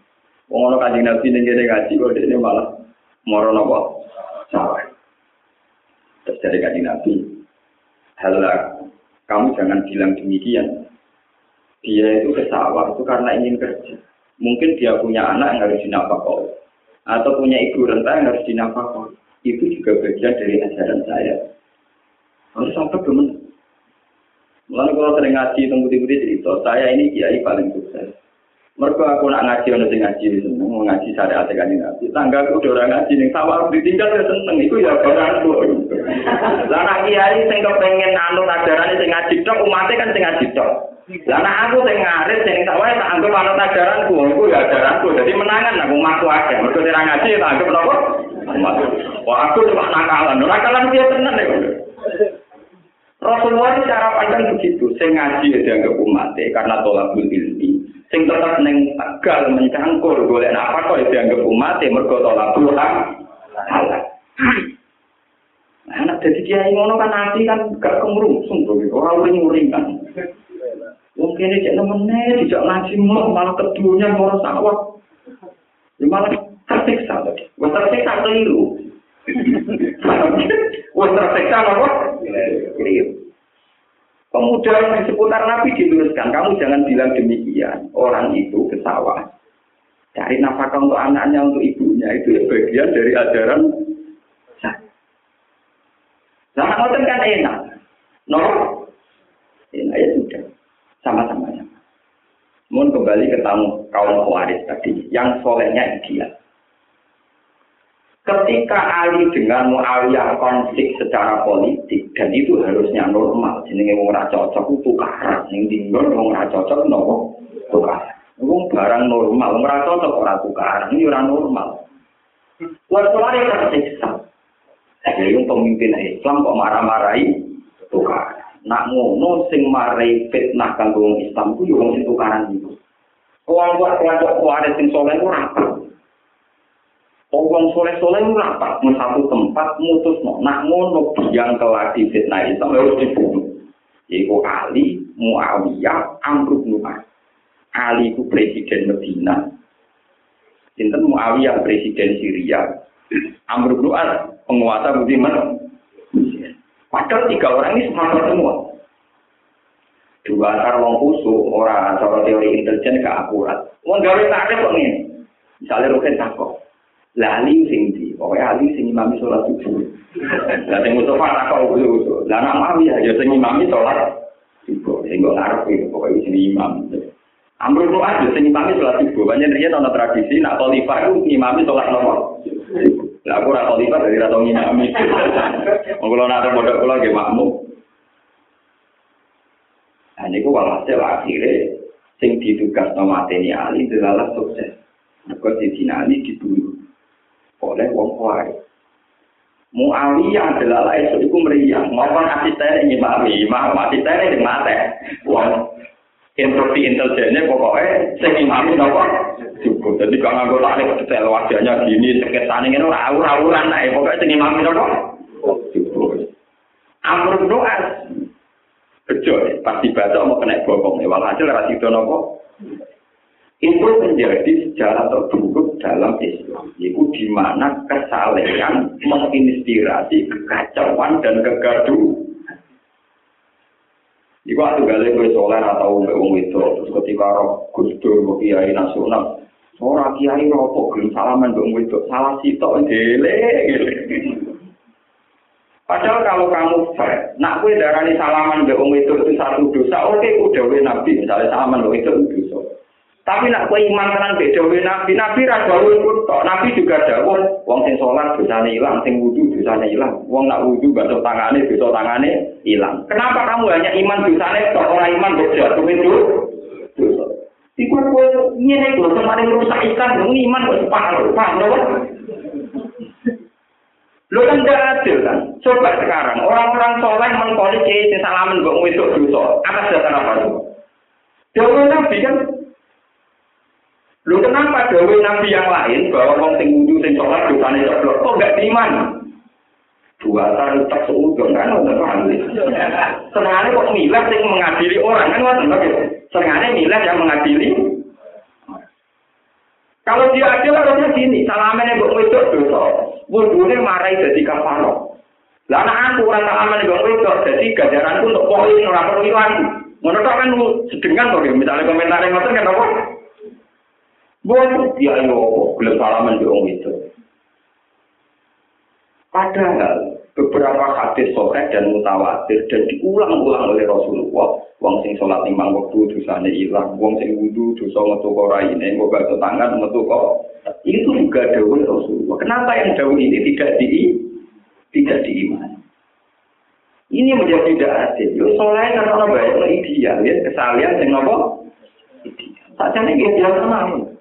Wong ana kanjeng Nabi ning kene ngaji kok ini malah moro napa? Salah. Terus dari kanjeng Nabi, hala kamu jangan bilang demikian. Dia itu ke sawah itu karena ingin kerja. Mungkin dia punya anak yang harus dinafkahi atau punya ibu renta yang harus dinafkahi itu juga bagian dari ajaran saya. Harus sampai ke Mulai kalau sering ngaji tunggu putih cerita, saya ini kiai paling sukses. Mereka aku nak ngaji orang sing ngaji seneng, mau ngaji syariat kan ngaji. Tangga aku udah orang ngaji nih, sama ditinggal ya seneng, itu ya barangku. Lah kiai sing kepengen anu ajaran sing ngaji tok, umatnya kan sing ngaji tok. Lah nak aku sing ngarit sing tak wae tak anggap anu ajaranku, iku ya ajaranku. Jadi menangan aku umatku aja. Mergo ora ngaji tak anggap napa? Wah aku cuma nakalan. Nakalan dia tenan ya. Rasulullah cara pandang begitu. Sing ngaji dianggap umat karena tolak ilmi. Sing tetap neng tegal mencangkur golek apa kok dianggap umat mergo tolak Tuhan. Anak jadi kiai ngono kan nanti kan gak kemurungsung tuh, orang udah nguringan. Mungkin ini cek tidak ngaji malah keduanya mau sawah. Ya malah tersiksa. Wes tersiksa keliru. Wes tersiksa apa? Keliru. Pemuda yang di seputar Nabi diluruskan, kamu jangan bilang demikian. Orang itu ke sawah. Cari nafkah untuk anaknya, untuk ibunya. Itu ya bagian dari ajaran. Nah, ngoten kan enak. No? Enak ya. Sama-sama. Mohon kembali ke tamu kaum Khawarij tadi. Yang solehnya ideal. Ketika Ali dengan Muawiyah konflik secara politik dan itu harusnya normal, jenenge wong ora cocok itu tukaran, ning dinggon wong ora cocok nopo tukaran. Wong barang normal, wong ora cocok ora tukaran, ini ora normal. Wong yang tersiksa. Jadi pemimpin Islam kok marah-marahi tukaran. Nak ngono sing marai fitnah kanggo Islam ku yo wong sing tukaran itu. Wong kuat kelompok kuat sing soleh ora Wong soleh-soleh ora rapat di satu tempat mutus. Nak ngono yang keladi fitnah itu harus dibunuh. Iku Ali, Muawiyah, Amr bin Ali itu presiden Medina. Sinten Muawiyah presiden Syria. Amr bin penguasa Budiman. Padahal tiga orang ini semangat semua. Dua antar wong kusuk, orang cara teori intelijen gak akurat. Wong gawe tak ada kok ini. Misalnya Rukin takut. Lah ali sing di, pokoknya ali sing imami sholat subuh. Lah sing Mustafa tak kau usul Lah nak mami ya sing imami sholat subuh. Sing gak ngarep itu pokoknya sing imam. Itu aja sing imami sholat subuh. Banyak dia nonton tradisi nak khalifah itu imami sholat nomor. Lah aku ora khalifah dari rata imami. Wong kula nak bodoh kula nggih makmum. Nah niku walhasil akhirnya sing ditugas nama mateni Ali adalah sukses. Mereka di Ali dibunuh oleh wong kuai. Muawiyah adalah lain itu meriah. Maupun asisten ini mami, mau asisten ini mate. Wong instruksi intelijennya pokoknya sing imami nopo cukup. Jadi kalau nggak tahu detail wajahnya gini, sekitar ini ora ura-uran lah. Pokoknya sing imami nopo cukup. Amr bin bejo pasti baca mau kena bokong walhasil ra sida napa itu menjadi sejarah terburuk dalam Islam. Itu di mana kesalehan menginspirasi kekacauan dan kegaduhan. Iku aku gale kowe soleh atau mbek wong itu terus ketika roh Gus Dur kiai nasional ora kiai ropo gelem salaman wong itu salah sitok dele Padahal kalau kamu fair, nak kue darani salaman mbek wong itu itu satu dosa, oke udah nabi misalnya salaman mbek itu dosa. Tapi nak kowe iman tenan beda wae nabi, nabi ra gawe tok. Nabi juga dawuh wong sing salat dosane ilang, sing wudu dosane ilang. Wong nak wudu baca tangane dosa tangane ilang. Kenapa kamu hanya iman dosane tok ora iman kowe itu? Dosa. Iku kowe ngene kok semare rusak ikan iman kok separuh, lho? Lo kan tidak adil kan? Coba sekarang orang-orang soleh mengkoli kiai salaman mbok wedok dosa. Atas dasar apa itu? Dewa Nabi kan Lu kenapa dawe nabi yang lain bahwa wong sing wudu sing sholat dosane ceblok kok gak iman? Dua tahun tak seudon kan. Senengane kok milah sing mengadili orang kan ngoten lho. Sengaja milah yang mengadili. Kalau dia diadil harusnya gini, salamannya buat wedok dosa. Bunuhnya marai jadi kafaro. Lah anak aku orang salamannya buat wedok, jadi gajaranku untuk poin orang perwiraan. Menurut kan sedengan tuh, misalnya komentar yang ngotot kan apa? Buat dia yo, beli salaman di orang. Padahal, beberapa hadis sore dan mutawatir dan diulang-ulang oleh Rasulullah. Wong sing sholat lima waktu dosane hilang, wong sing wudhu dosa metu kora ini, mau baca tangan metu kok. Itu juga dawuh Rasulullah. Kenapa yang dawuh ini tidak di tidak diimani? Ini menjadi tidak adil. Yo soleh karena banyak ideal ya kesalian sing nopo. Saja nih dia tenang.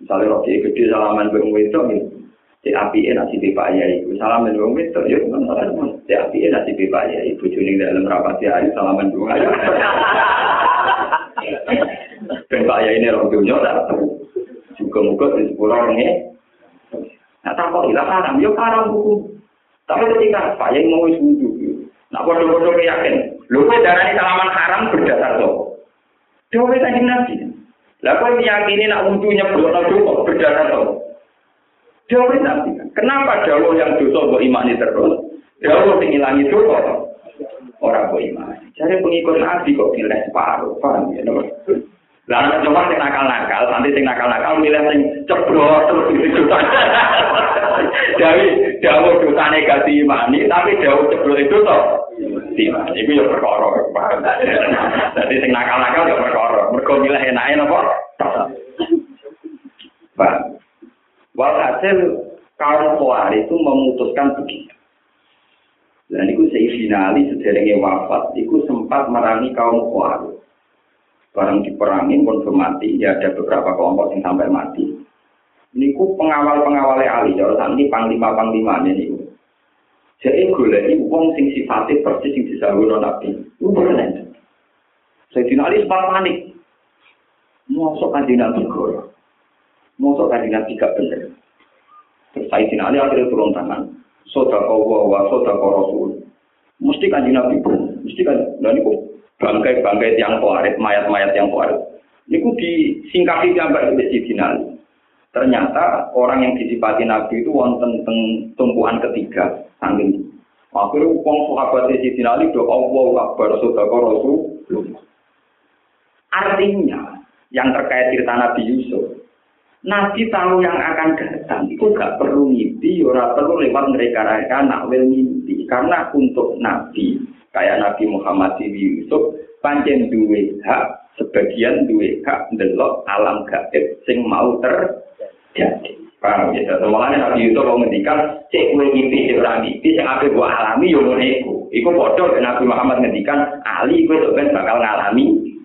Misalnya roti gede salaman bang wedok ya. Cek api nasi di Pak Yai. Salaman bang wedok ya. Cek api nasi di Pak Yai. Bujuni dalam rapat ya. Salaman bang ayo. Pak Yai ini orang tak tahu. Juga muka di sepuluh orang ya. Nah tak kok ilah haram. Ya haram hukum. Tapi ketika Pak Yai mau wudhu. Nah bodoh-bodoh yakin. Lu darah salaman haram berdasar so. Dewa tadi nabi. Lah kok meyakini nak wudu nyebut kok berdasar to. Nabi. Kenapa dawo yang dosa mbok imani terus? Dawo sing ilangi dosa ora mbok imani. Cari pengikut nabi kok pilih separuh, paham ya? Lah nek coba sing nakal-nakal, nanti sing nakal-nakal milih sing cebrot terus dosa. Jadi dawo dosane gak diimani, tapi dawo cebrot itu toh Iya, itu ya perkara. Jadi sing nakal-nakal ya perkara. Mergo milih enake napa? Pak. Walhasil kaum Khawarij itu memutuskan begitu. Dan itu seifinali sederenge wafat, itu sempat merangi kaum Khawarij. Barang diperangi pun mati, ya ada beberapa kelompok yang sampai mati. Ini ku pengawal-pengawalnya Ali, kalau saat ini panglima-panglimanya ini. Jadi golek wong sing sifatnya persis sing disahulu nabi. Itu bener. Saya Ali sempat panik. Mosok kanjeng nabi goro. Mosok kanjeng nabi gak bener. Terus saya Ali akhirnya turun tangan. Sodako wa wa sodako rasul. Mesti kanjeng nabi bener. Mesti kan. Dan itu bangkai-bangkai yang kuarit, mayat-mayat yang kuarit. Ini disingkapi gambar Sayyidina Ali. Ternyata orang yang disipati Nabi itu wonten tumpuan ketiga, saking Akhirnya uang sahabat di sini Ali do Allah Akbar Sodako Rasul. Artinya yang terkait cerita Nabi Yusuf, Nabi tahu yang akan datang itu gak perlu mimpi, ora perlu lewat mereka-mereka nak wel mimpi. Karena untuk Nabi kayak Nabi Muhammad di Yusuf, panjang duwe hak, sebagian duwe hak delok alam gaib sing mau terjadi. Paham ya? Semuanya Nabi Yusuf mau ngendikan, cek gue mimpi, cek mimpi, yang apa gue alami, yo ngono iku. Iku bodoh Nabi Muhammad ngendikan, Ali gue sebenarnya bakal ngalami.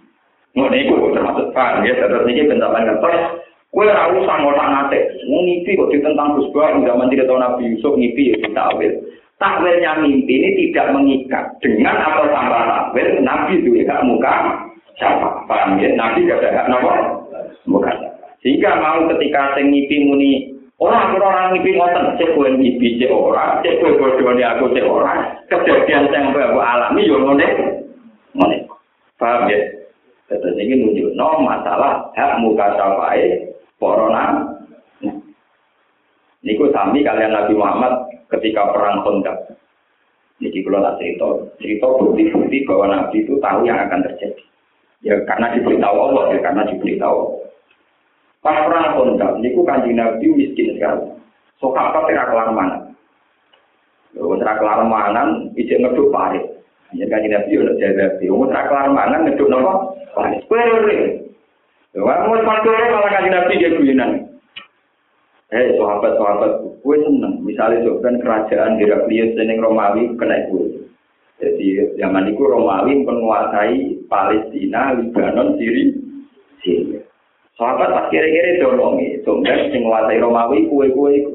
Ngono iku termasuk paham ya? Terus ini bentapan ngetos, ora usah ngotak ngate. Mau mimpi kok ditentang Gus Bah, zaman tidak tahu Nabi Yusuf mimpi ya ditakwil. Takwilnya mimpi ini tidak mengikat dengan atau tanpa takwil, Nabi itu ya muka siapa? Paham ya? Nabi gak ada hak nopo? Muka sehingga mau ketika sing ngipi muni orang orang ngipi ngoten cek kowe ngipi cek ora, cek kowe bodone aku cek ora. Kejadian sing aku alami yo ngene Ngono. Paham ya? Terus ini nunjuk no masalah hak muka safai corona. Niku sami kalian Nabi Muhammad ketika perang Khandaq. Niki kalau tak cerita, cerita bukti-bukti bahwa Nabi itu tahu yang akan terjadi. Ya karena diberitahu Allah, ya karena diberitahu. Pas perang Khandaq, niku kanjeng Nabi miskin sekali. Sahabat tidak kelar mana. Wong ora kelar mangan, ijek ngeduk pare. Ya kanjeng Nabi yo jaga di. Wong ora kelar mangan ngeduk napa? Pare. Pare. Wong mau malah kanjeng Nabi dia guyonan. Eh, sahabat-sahabat, gue seneng. Misalnya kan kerajaan Heraklius dan Romawi kena gue. Jadi zaman itu Romawi menguasai Palestina, Libanon, Syria. Syria. Sahabat pas kira-kira dolongi, sumber sing menguasai Romawi kue-kue itu.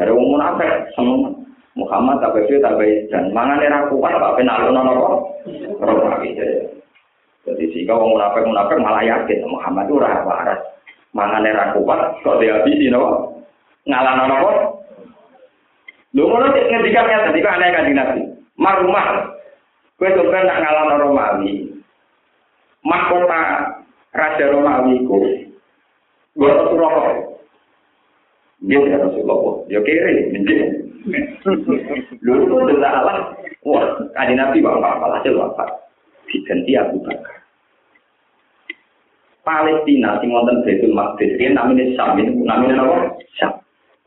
Jadi wong munafik seneng. Muhammad tak betul tak baik dan mangan era kuat apa penalun kok Romawi jadi. Jadi sih kalau munafik munafik malah yakin Muhammad itu rasa waras. mangane ra kuat kok dihabisi no ngalana nopo lho ngono sik ngendikan ya kok aneh kan dinasti marumah kowe tuh nak ngalana Romawi. Mahkota raja Romawi ku gua rokok dia tidak Rasulullah, dia kiri, menjadi. Lalu itu adalah Allah, wah, adi Nabi bapak, hasil bapak, diganti Abu Bakar. Palestina sing wonten Baitul Maqdis riyen namine Syam namine apa? Syam.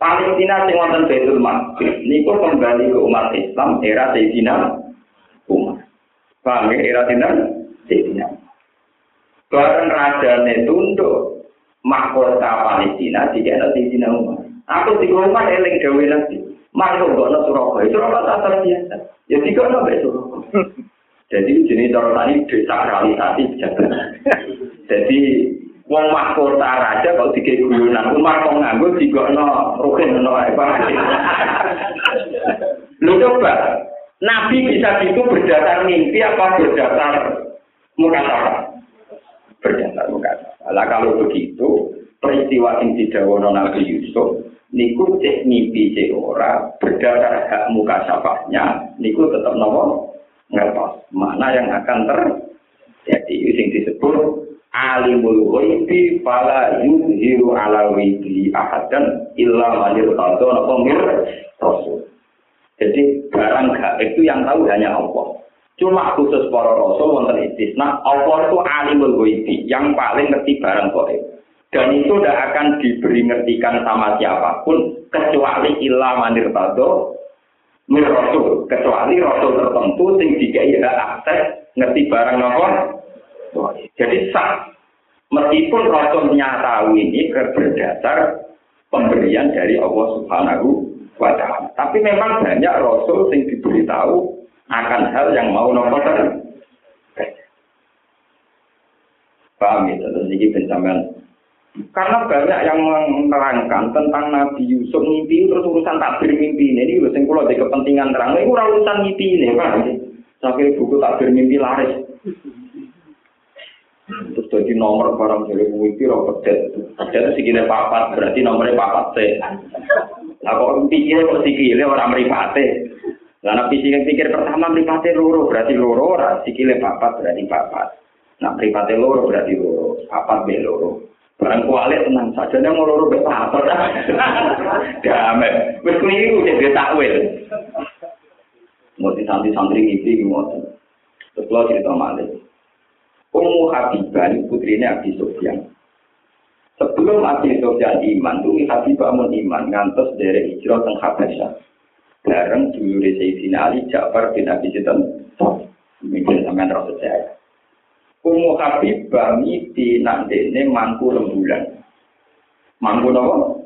Palestina sing wonten Baitul Maqdis niku kembali ke umat Islam era Sayyidina Umar. Ya era Sayyidina Sayyidina. Bareng rajane tunduk mahkota Palestina jika ada Sayyidina Umar. Aku di rumah eling gawe lagi. Masuk gono Surabaya, Surabaya tak biasa. Ya tiga nabe Surabaya. Jadi jenis cara tadi desakralisasi jabatan. Jadi wong mahkota raja kok dike guyonan, umar kok nganggo digono rukin ngono ae Lu coba, Nabi bisa itu berdasar mimpi apa berdasar mukasabah? Berdasar mukasabah. Lah kalau begitu, peristiwa yang didawono Nabi Yusuf niku cek mimpi cek ora berdasar hak mukasabahnya niku tetap nopo ngertos mana yang akan terjadi sing disebut alimul ghaibi fala yuzhiru ala ghaibi ahadan illa manir qadha napa rasul. Jadi barang gaib itu yang tahu hanya Allah. Cuma khusus para rasul wonten istisna, Allah itu alimul ghaibi, yang paling ngerti barang gaib. Dan itu tidak akan diberi ngertikan sama siapa pun kecuali illa manir mir rasul, kecuali rasul tertentu sing dikai akses ngerti barang napa jadi sah. Meskipun Rasulnya tahu ini berdasar pemberian dari Allah Subhanahu wa taala. Tapi memang banyak rasul yang diberitahu akan hal yang mau nomor Paham ya, terus ini. Karena banyak yang menerangkan tentang Nabi Yusuf mimpi terus urusan takbir mimpi ini, ini urusan kalau ada kepentingan terang, ini urusan mimpi ini, ya? Sampai buku takbir mimpi laris. Terus jadi nomor barang dari mimpi roh pedet. Pedet segini papat berarti nomornya papat C. Lah kok pikir kok sikile orang meripate. Lah nek pikir pikir pertama meripate loro berarti loro ora sikile papat berarti papat. Nah meripate loro berarti loro, papat be loro. Barang kualik tenang saja dia loro be papat. Damai. Wis keliru jadi takwil. Mau santri-santri ngisi ngoten. Terus lo cerita malih. Ummu Habibah ini putrinya Abi Sofyan. Sebelum Abi Sofyan iman, tuh Habibah mau iman, ngantos dari hijrah ke Habasyah. Bareng dulu di Sayyidina Ali, Ja'far bin Abi Sitan. Mungkin sampean rasa saya. Ummu Habibah mimpi ini mangku rembulan. Mangku nopo?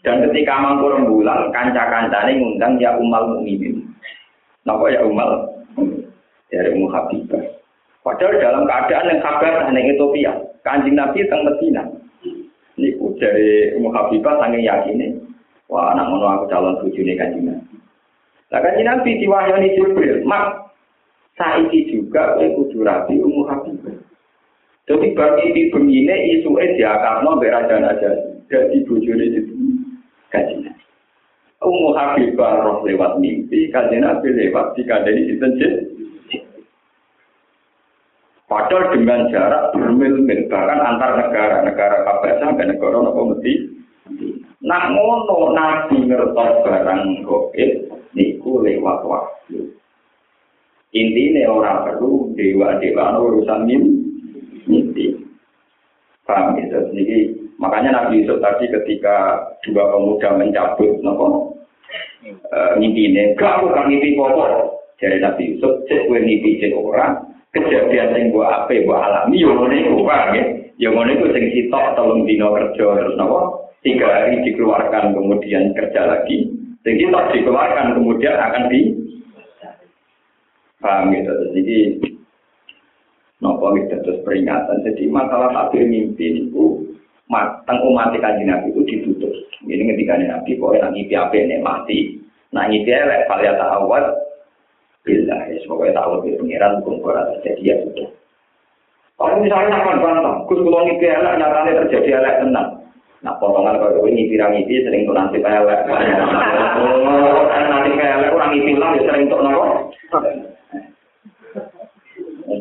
Dan ketika mangku rembulan, kanca-kancane ngundang ya umal mukminin. Napa ya umal? Dari Ummu Habibah. Padahal dalam keadaan yang kabar hanya Ethiopia, kanjeng Nabi teng Medina. Ini dari Ummu Habibah sangat yakin Wah, anak aku calon bujune kanjeng Nabi. Lah kanjeng Nabi diwahyani Jibril, mak saiki juga kowe kudu rapi Ummu Habibah. Jadi bagi di begini isu eh dia karena berajan aja jadi bujune itu kanjeng Nabi. Ummu Habibah roh lewat mimpi, kanjeng Nabi lewat di kadeni itu Padahal dengan jarak bermil-mil, bahkan antar negara, negara Kabasa sampai negara nopo mesti. Nak ngono nabi ngertos barang goib, niku lewat waktu. Intinya orang perlu dewa-dewa urusan mimpi. Paham gitu? Jadi makanya Nabi Yusuf tadi ketika dua pemuda mencabut nopo mimpi ini, gak aku kan mimpi pokok. Jadi Nabi Yusuf, cek gue mimpi cek orang, kejadian sing gua ape gua alami yo ngene iku paham ya yo ngene iku sing sitok telung dino kerja terus napa tiga hari dikeluarkan kemudian kerja lagi sing sitok dikeluarkan kemudian akan di paham gitu jadi nopo gitu terus peringatan jadi masalah takdir mimpi itu tentang umat kanji nabi itu ditutup ini ketika nabi kok yang ngipi apa ini mati nah ngipi elek kalian awal Bila ya, semoga tahu di pengiran hukum terjadi ya sudah. Kalau misalnya akan bantah, Gus kalau ngipi elek, nyatanya terjadi elek tenang. Nah, potongan kalau ini pirang ngipi sering tuh nanti elek. Oh, kan nanti elek, orang ngipi lah, ya sering tuh nopo.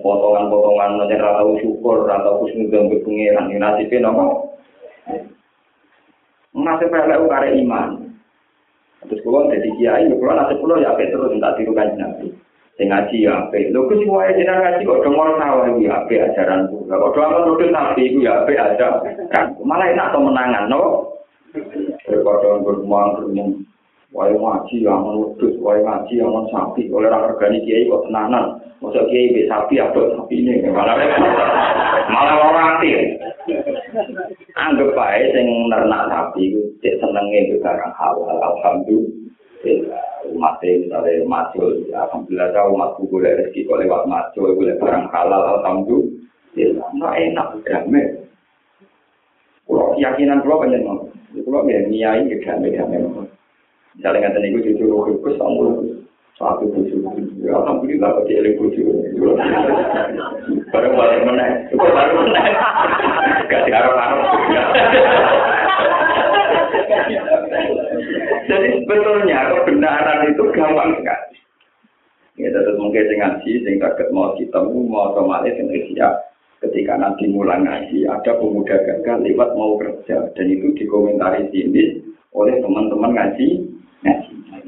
potongan-potongan nanti rata syukur, rata kusmu gambe pengiran, ini nasibnya nama. Nasib pelek ukare iman. Terus kulon jadi kiai, kulon nasib kulon ya apa terus tak tiru kan nabi. Sing ngaji ya apa? Lo kusi kuai jadi ngaji kok dong orang tahu ya apa ajaran bu. Kalau doa kan udah nabi itu ya apa aja. Kan malah enak to menangan, no? Kalau doa berbuang berbuang Wai ngaji yang menudus, wai ngaji yang sapi. Oleh orang organik kiai kok tenanan. Masa kiai be sapi apa sapi ini? Malah malah orang aktif. Anggap baik sing nernak sapi itu cek senenge itu barang halal. Alhamdulillah. Umat misalnya macul, alhamdulillah jauh umat boleh rezeki kok lewat macul, boleh barang halal, alhamdulillah. Nah enak, damai. Kalau keyakinan kalau banyak kalau ya niai ya damai damai. Misalnya nggak tadi gue jujur gue sama satu tujuh, alhamdulillah kok dia lebih tujuh. Baru balik mana? Baru mana? Gak diharap harap. Jadi sebetulnya kebenaran itu gampang sekali. Ya terus mungkin dengan si sing kaget mau ketemu mau otomatis yang siap. Ketika nanti mulai ngaji, ada pemuda gagal lewat mau kerja dan itu dikomentari sini oleh teman-teman ngaji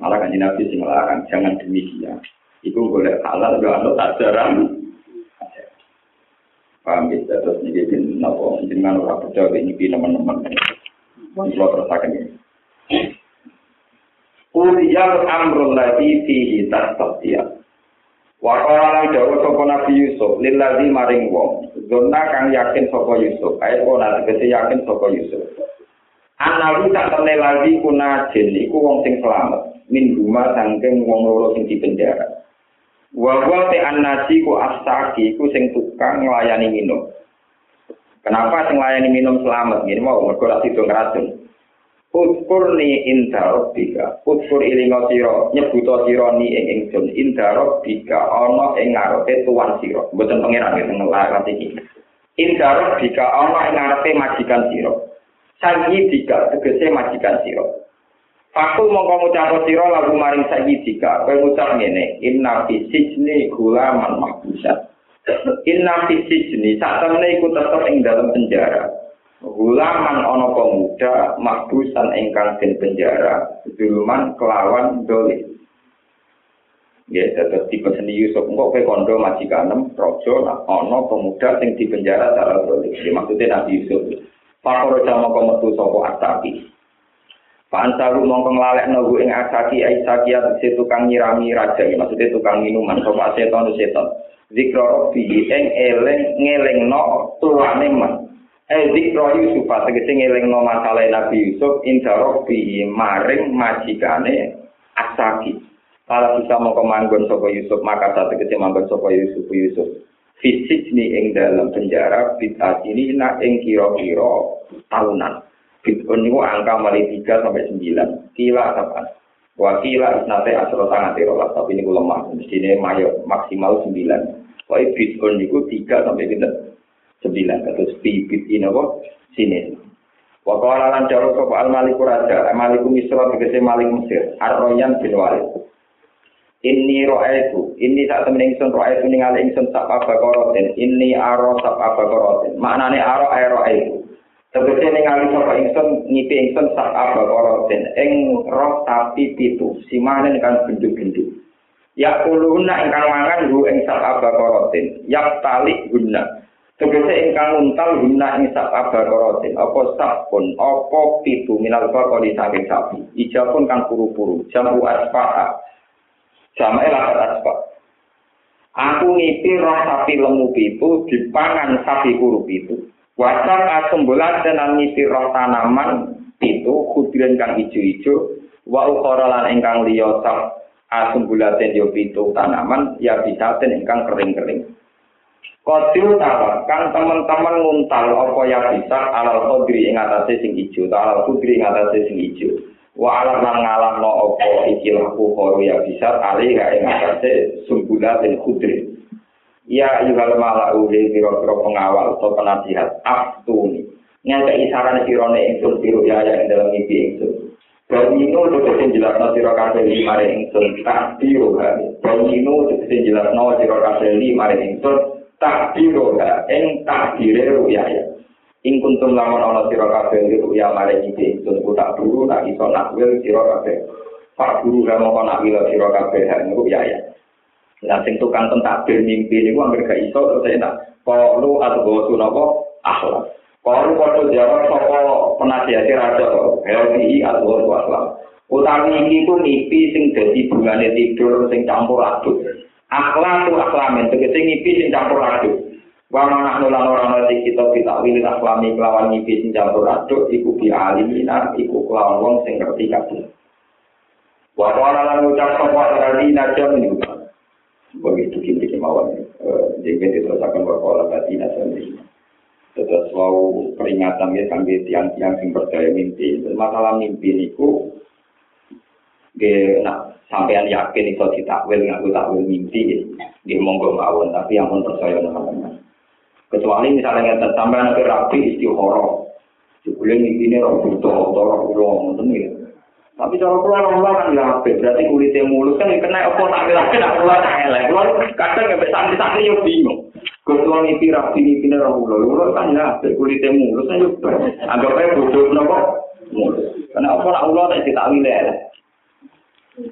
Malah kan Nabi sing larang jangan demikian. Iku boleh halal gak ada ajaran. Paham ya, terus ini bin nopo jenengan ora percaya ini bin teman-teman. Kalau terusakan ini. Uliyal amrul lagi fihi tasabiyah. Wakala lan dawa sapa Nabi Yusuf lillazi maring wong. Zona kang yakin sapa Yusuf, kona tegese yakin sapa Yusuf. Anawi tak temne lagi kuna iku wong sing selamat min rumah sangking wong loro sing dipenjara. Wa te annasi ku astaki ku sing tukang nglayani minum. Kenapa sing nglayani minum selamat? Gini mau mergo ra sido ngracun. Utkur ni inda robbika. Utkur ilinga sira nyebuta sira ni ing ingsun inda robbika ana ing ngarepe tuan sira. Mboten pangeran sing nglakoni iki. Inda robbika ana ing ngarepe majikan sira. Sangi tiga tegese majikan siro. Fakul mongko ngucap siro lagu maring tiga. Kau ngucap ngene. Inna fisijni gulaman mahbusan. Inna fisijni saat temen iku tetep ing dalam penjara. Gulaman ono pemuda mahbusan ingkang den penjara. Zulman kelawan doli. Ya, tetap di seni Yusuf engkau ke kondo majikanem rojo nah, pemuda sing di penjara secara doli. Maksudnya Nabi Yusuf. Pakoro jama kometu sopo asaki. Pansaru mongko nglalek nogu ing asaki aisaki atse tukang nyirami raja ya maksudnya tukang minuman sopo seton seton. Zikro robi ing eleng ngeleng no tuane man. Eh zikro Yusuf tegese ngeleng no masalah Nabi Yusuf inda robi maring majikane asaki. Kalau bisa mongko manggon sopo Yusuf maka saat tegese manggon sopo Yusuf Yusuf. Fisik ni ing dalam penjara bid'at ini nak ing kira-kira tahunan. Bid'un itu angka mulai 3 sampai 9. Kila kapan? Wakila isnate asro sangat rolas, tapi ini lemah. Mestinya mayo maksimal 9. Wah, bid'un itu 3 sampai 9. Terus bibit ini apa? Sini. Wakala lan jaro sapa al maliku raja, maliku misra tegese malik Mesir, Ar-Royan bin Walid. Ini ro'aitu, ini saat temen ingsun ro'aitu ningali ingsun sak abakorotin, ini aro sak abakorotin. Maknane aro ae ro'aitu. Tegese ningali sapa ingsun ngipi ingsun sak abakorotin, ing roh sapi pitu, simane kan gendut-gendut. Ya kuluna ingkang mangan hu ing sak abakorotin, yak tali guna. Tegese ingkang untal guna ing sak abakorotin, apa sakun, apa pitu minal bakori saking sapi. Ijapun kan puru-puru, jamu aspaha, Jamae lakat asbab. Aku ngipi roh sapi lemu pitu dipangan sapi kuru pitu. Wasak asumbulan dan ngipi roh tanaman pitu kudiran kang ijo-ijo. Wa ukhara lan ingkang liya sak asumbulaten yo pitu tanaman ya bisa ten ingkang kering-kering. Kodil tawa, kan teman-teman nguntal apa ya bisa alal kodri ing atase sing ijo, alal kudri ing atase sing ijo. wa alam lan ngalam no opo iki laku koru ya bisa ali ga ing ngatese sumbula ya ibal mala ude biro biro pengawal to penasihat aftuni. Nyata isaran sirone ingsun biru ya ya ing dalam ibi ingsun. Bajinu cukup jelas no kabeh kasih di mare ingsun tak biru ga Bajinu cukup jelas no siro kasih mare ingsun tak biru ga ing tak biru ya ing kuntum lamun ana sira kabeh iku ya mare iki ku tak buru nak iso nak wil sira kabeh pak guru ra mau nak wil sira kabeh niku ya ya Nah, sing tukang tentakbir mimpi ini gua gak iso terus enak. Kalau atau gue napa akhlak. Kalau kau jawab sopo penasihat raja, LPI atau gue akhlak. Utawi iki ku nipi sing dadi bungane tidur sing campur aduk. Akhlak tu akhlamen tegese nipi sing campur aduk. Wa mana nulan ora ana kita kita wilih aklami kelawan ngipi sing campur aduk iku bi alimina iku kelawan wong sing ngerti kabeh. Wa ora lan ucap sapa najam niku. Begitu kini kemauan, jadi diterusakan berkola tadi niku. Terus wow peringatan ya sambil tiang-tiang sing percaya mimpi. Masalah mimpi niku Ge, nah, sampean yakin iso ditakwil ngaku takwil mimpi, dia monggo mawon, tapi yang pun percaya teman-teman. Kecuali misalnya yang sampai nanti rapi istihoro. Jebule ini roh butuh atau roh ulo ngoten ya. Tapi cara kula ora kan ya apik, berarti kulitnya mulus kan kena apa nak lagi nak kula elek. Kula kadang nggak santri-santri yo bingung. Ketua ngipi rapi ngipi roh ulo, ulo kan ya apik kulitnya mulus kan yo anggap aja bodoh napa mulus. Karena apa nak ulo tak ditakwil elek.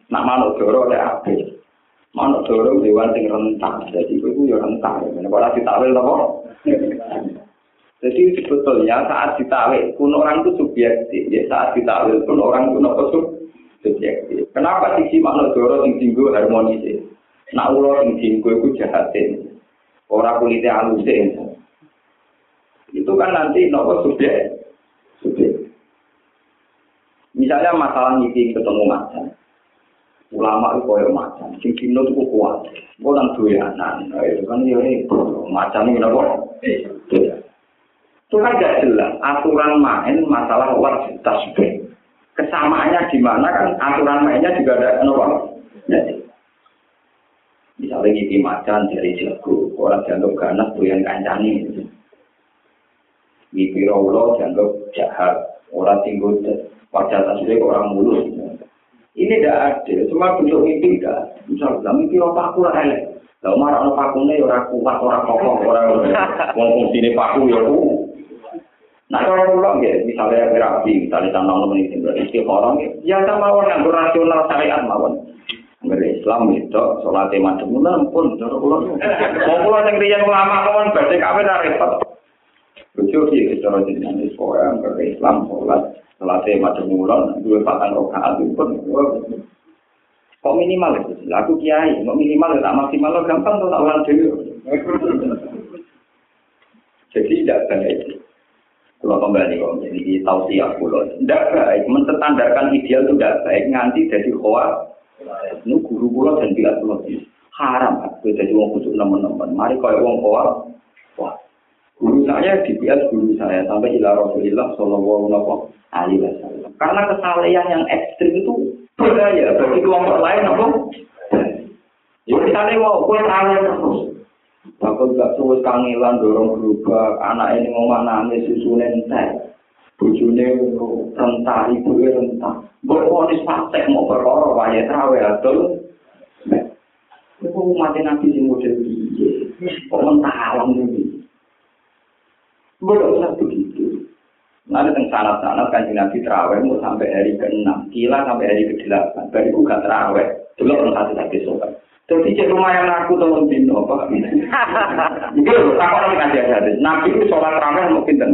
Nak manuk doro ya apik. Manuk doro dewan sing rentang, jadi itu ya rentang. Ora ditakwil apa? Jadi sebetulnya saat ditawil pun orang itu subjektif. Ya saat ditawil pun orang itu nopo subjektif. Kenapa sisi makna doro sing tinggu harmonis? Nak ulo sing tinggu itu jahatin. Orang kulitnya halusin. Itu kan nanti nopo subjek. Subjek. Misalnya masalah ngisi ketemu macan. ulama itu koyo macan, sing kino itu kuat, gue nang doyanan, itu kan ini macan ini kenapa? Itu kan gak jelas aturan main masalah wajib tasbih. Kesamaannya di mana kan aturan mainnya juga ada kenapa? Misalnya gigi macan dari jago, orang jantung ganas doyan kancani. Gigi rawlo jantung jahat, orang tinggal wajah tasbih orang mulus. Ini tidak ada, cuma bentuk mimpi tidak. Misalnya, mimpi aku lah elek. Lalu marah no pakune orang kuat, orang kokoh, orang wong fungsi ini paku ya ku. Nah kalau pulang ya, misalnya berapi, misalnya tanah nomor ini berarti orang ya sama orang yang rasional syariat mawon. Ngeri Islam itu, sholat macam mana pun, cara pulang. Mau pulang yang rian ulama kawan, berarti kawin dari repot. Lucu sih, cara jenengan Islam, ngeri Islam, sholat. Selesai macam mulan, dua patang rokaat itu pun. Kok minimal itu? Aku kiai, kok minimal tak maksimal lo gampang tuh tak ulang dulu. Jadi tidak baik. Kalau kembali kok jadi tausiah pulau, tidak baik. Menstandarkan ideal itu tidak baik. Nganti jadi khoa, ini guru pulau dan tidak pulau haram. Aku jadi uang khusus teman-teman. Mari kau uang khoa, wah. Guru saya dibias guru saya sampai ila Rasulullah Shallallahu Alaihi Wasallam. Karena kesalahan yang ekstrim itu berbahaya bagi kelompok lain apa? Ya misalnya mau kue salah terus. Takut gak terus kangelan dorong berubah, anak ini mau nangis susu nentek. Bujune rentah, ibu rentah. Boleh ponis praktek mau berkorok, wajah terawih atau Itu umat Nabi sing model piye? Kok mentah alam ini? Usah begitu. Nanti teng sanat-sanat kan Nabi terawih mau sampai hari ke-6, kila sampai hari ke-8. Baru gak terawih. Dulu orang satu satu sobat. Jadi cek rumah yang aku tahun dino apa? Itu loh, tak orang ngaji hadis. Nabi itu sholat terawih mungkin dan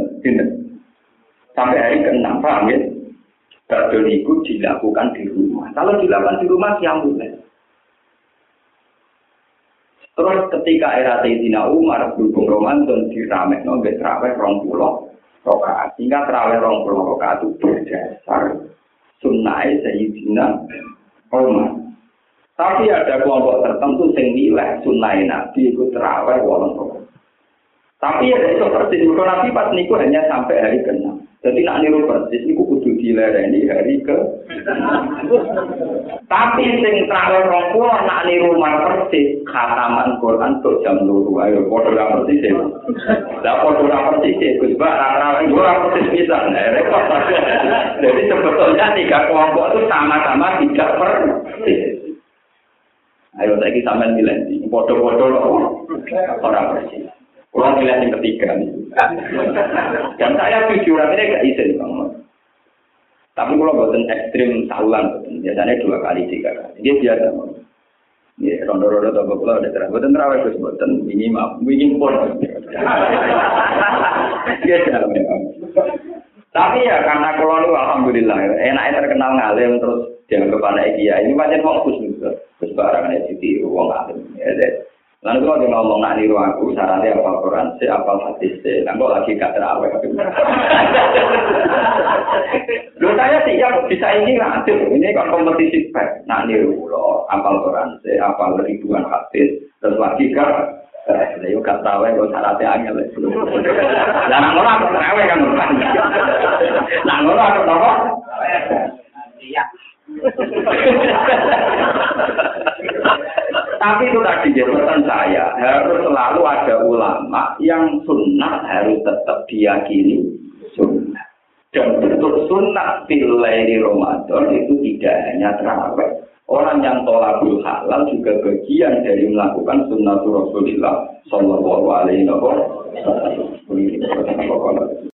sampai hari ke-6, paham ya? Badul itu dilakukan di rumah. Kalau dilakukan di rumah, siang mulai. Terus ketika era Sayyidina Umar berhubung Ramadan diramek no terawih rong pulau rokaat. Sehingga terawih rong pulau rokaat itu berdasar sunnah Sayyidina Umar. Tapi ada kelompok tertentu yang nilai sunnah Nabi itu terawih wolong rokaat. Tapi ya itu persis. Kalau Nabi pas niku hanya sampai hari ke-6. Jadi nak niru persis niku dilereni hari ke. Tapi sing terakhir rong pulau nak niru mar persis khataman Quran tuh jam luru ayo foto ra persis. Lah foto ra persis Gus Ba ra ra ora persis bisa repot. Jadi sebetulnya tiga kelompok itu sama-sama tidak persis. Ayo saya sampean bilang foto-foto orang persis. Kurang nilai yang ketiga nih. Dan saya jujur ini gak izin bang. Tapi kalau buatan ekstrim saulan, biasanya dua kali tiga kali. Dia biasa. Ya, rondo-rondo atau bapak udah terang. Buatan terawih terus buatan ini maaf, ini pun. Dia jalan. Tapi ya karena kalau lu alhamdulillah enaknya terkenal ngalim terus jangan kepada dia ini macam fokus juga. Terus barang ini ditiru uang ngalim. Ya, Lalu kalau dia ngomong nak niru aku, syaratnya apa Quran, si apa hadis, si, kok lagi gak terawih. Lu saya sih ya bisa ini lanjut, ini kan kompetisi baik. Nak niru lo, apal Quran, si apa ribuan hadis, terus lagi kan, Eh, yo gak terawih kok syaratnya angel. Lah nang ora aku terawih kan. Nang ora aku apa? Iya. Tapi itu tadi jabatan saya harus selalu ada ulama yang sunnah harus tetap diyakini sunnah. Dan bentuk sunnah di Ramadan itu tidak hanya terawih. Orang yang tolakul halal juga bagian dari melakukan sunnah Rasulullah Sallallahu Alaihi Wasallam.